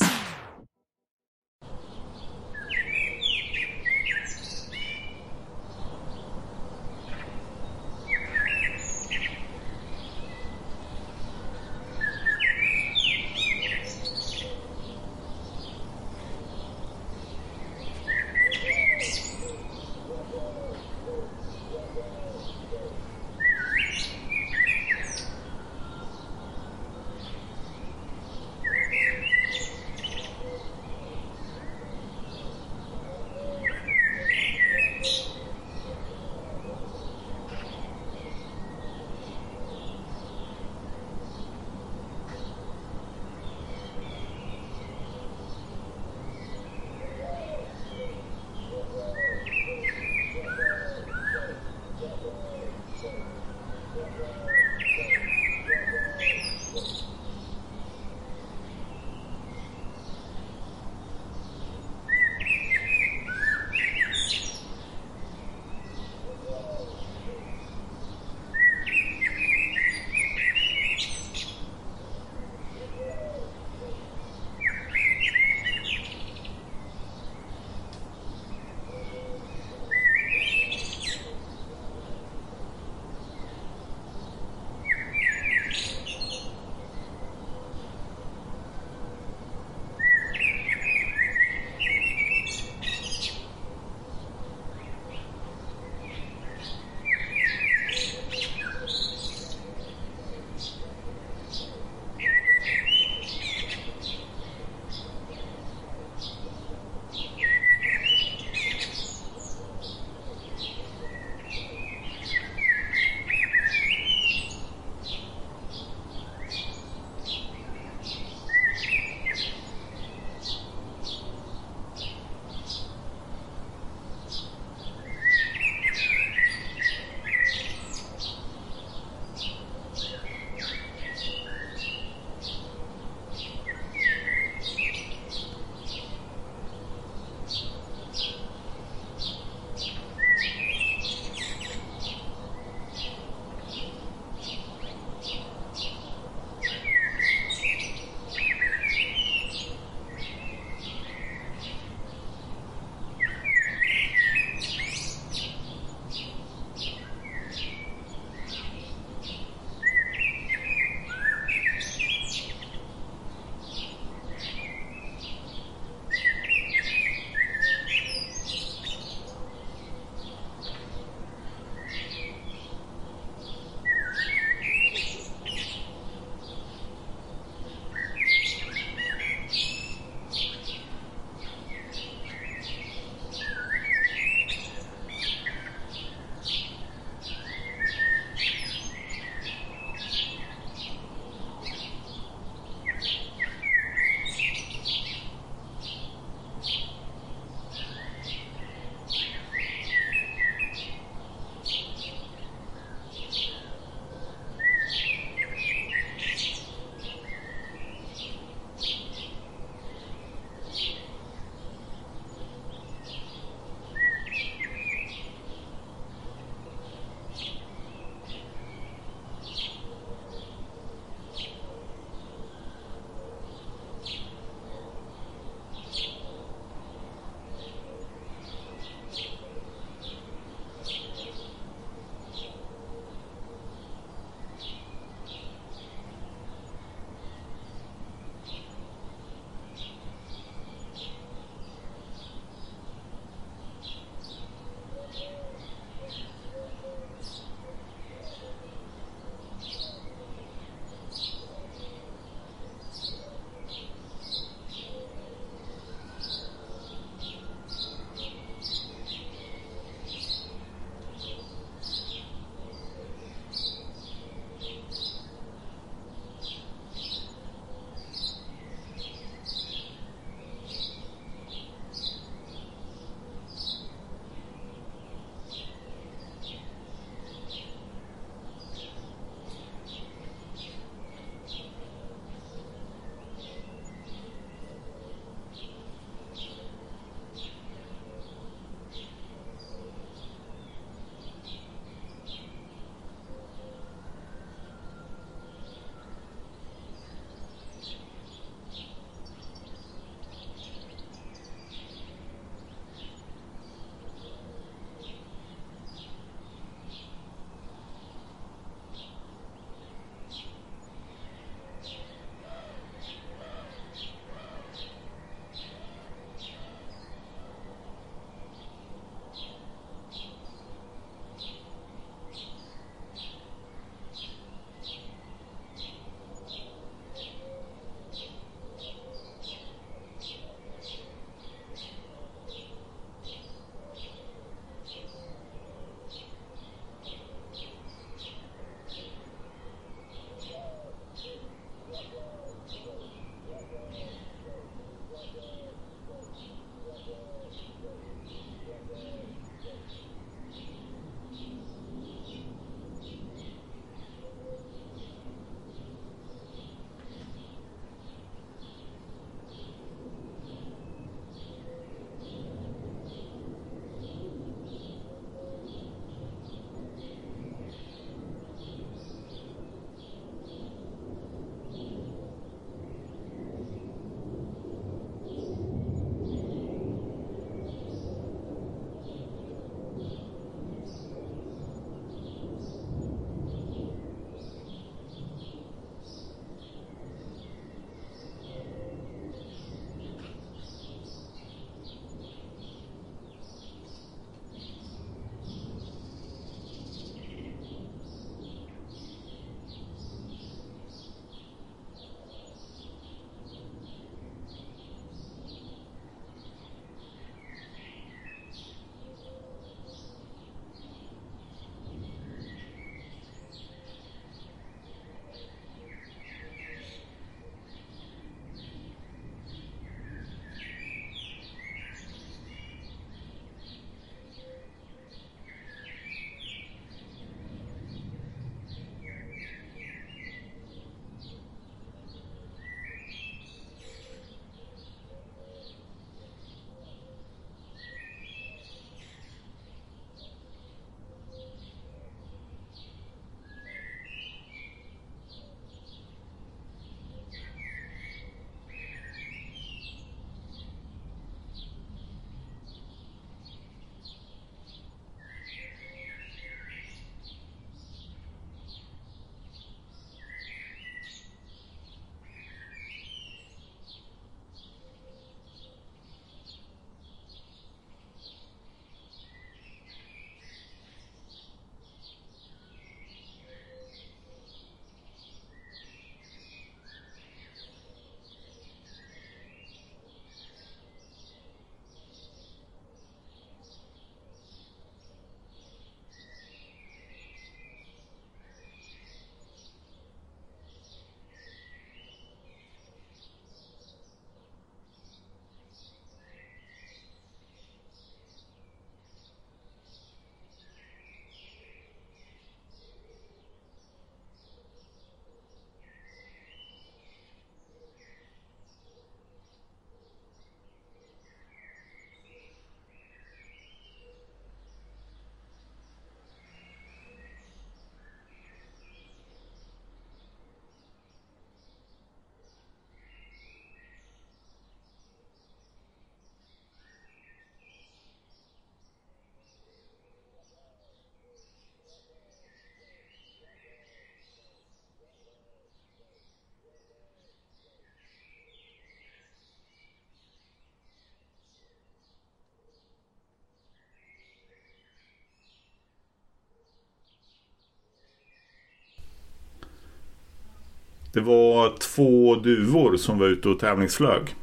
Det var två duvor som var ute och tävlingsflög.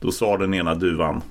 Då sa den ena duvan.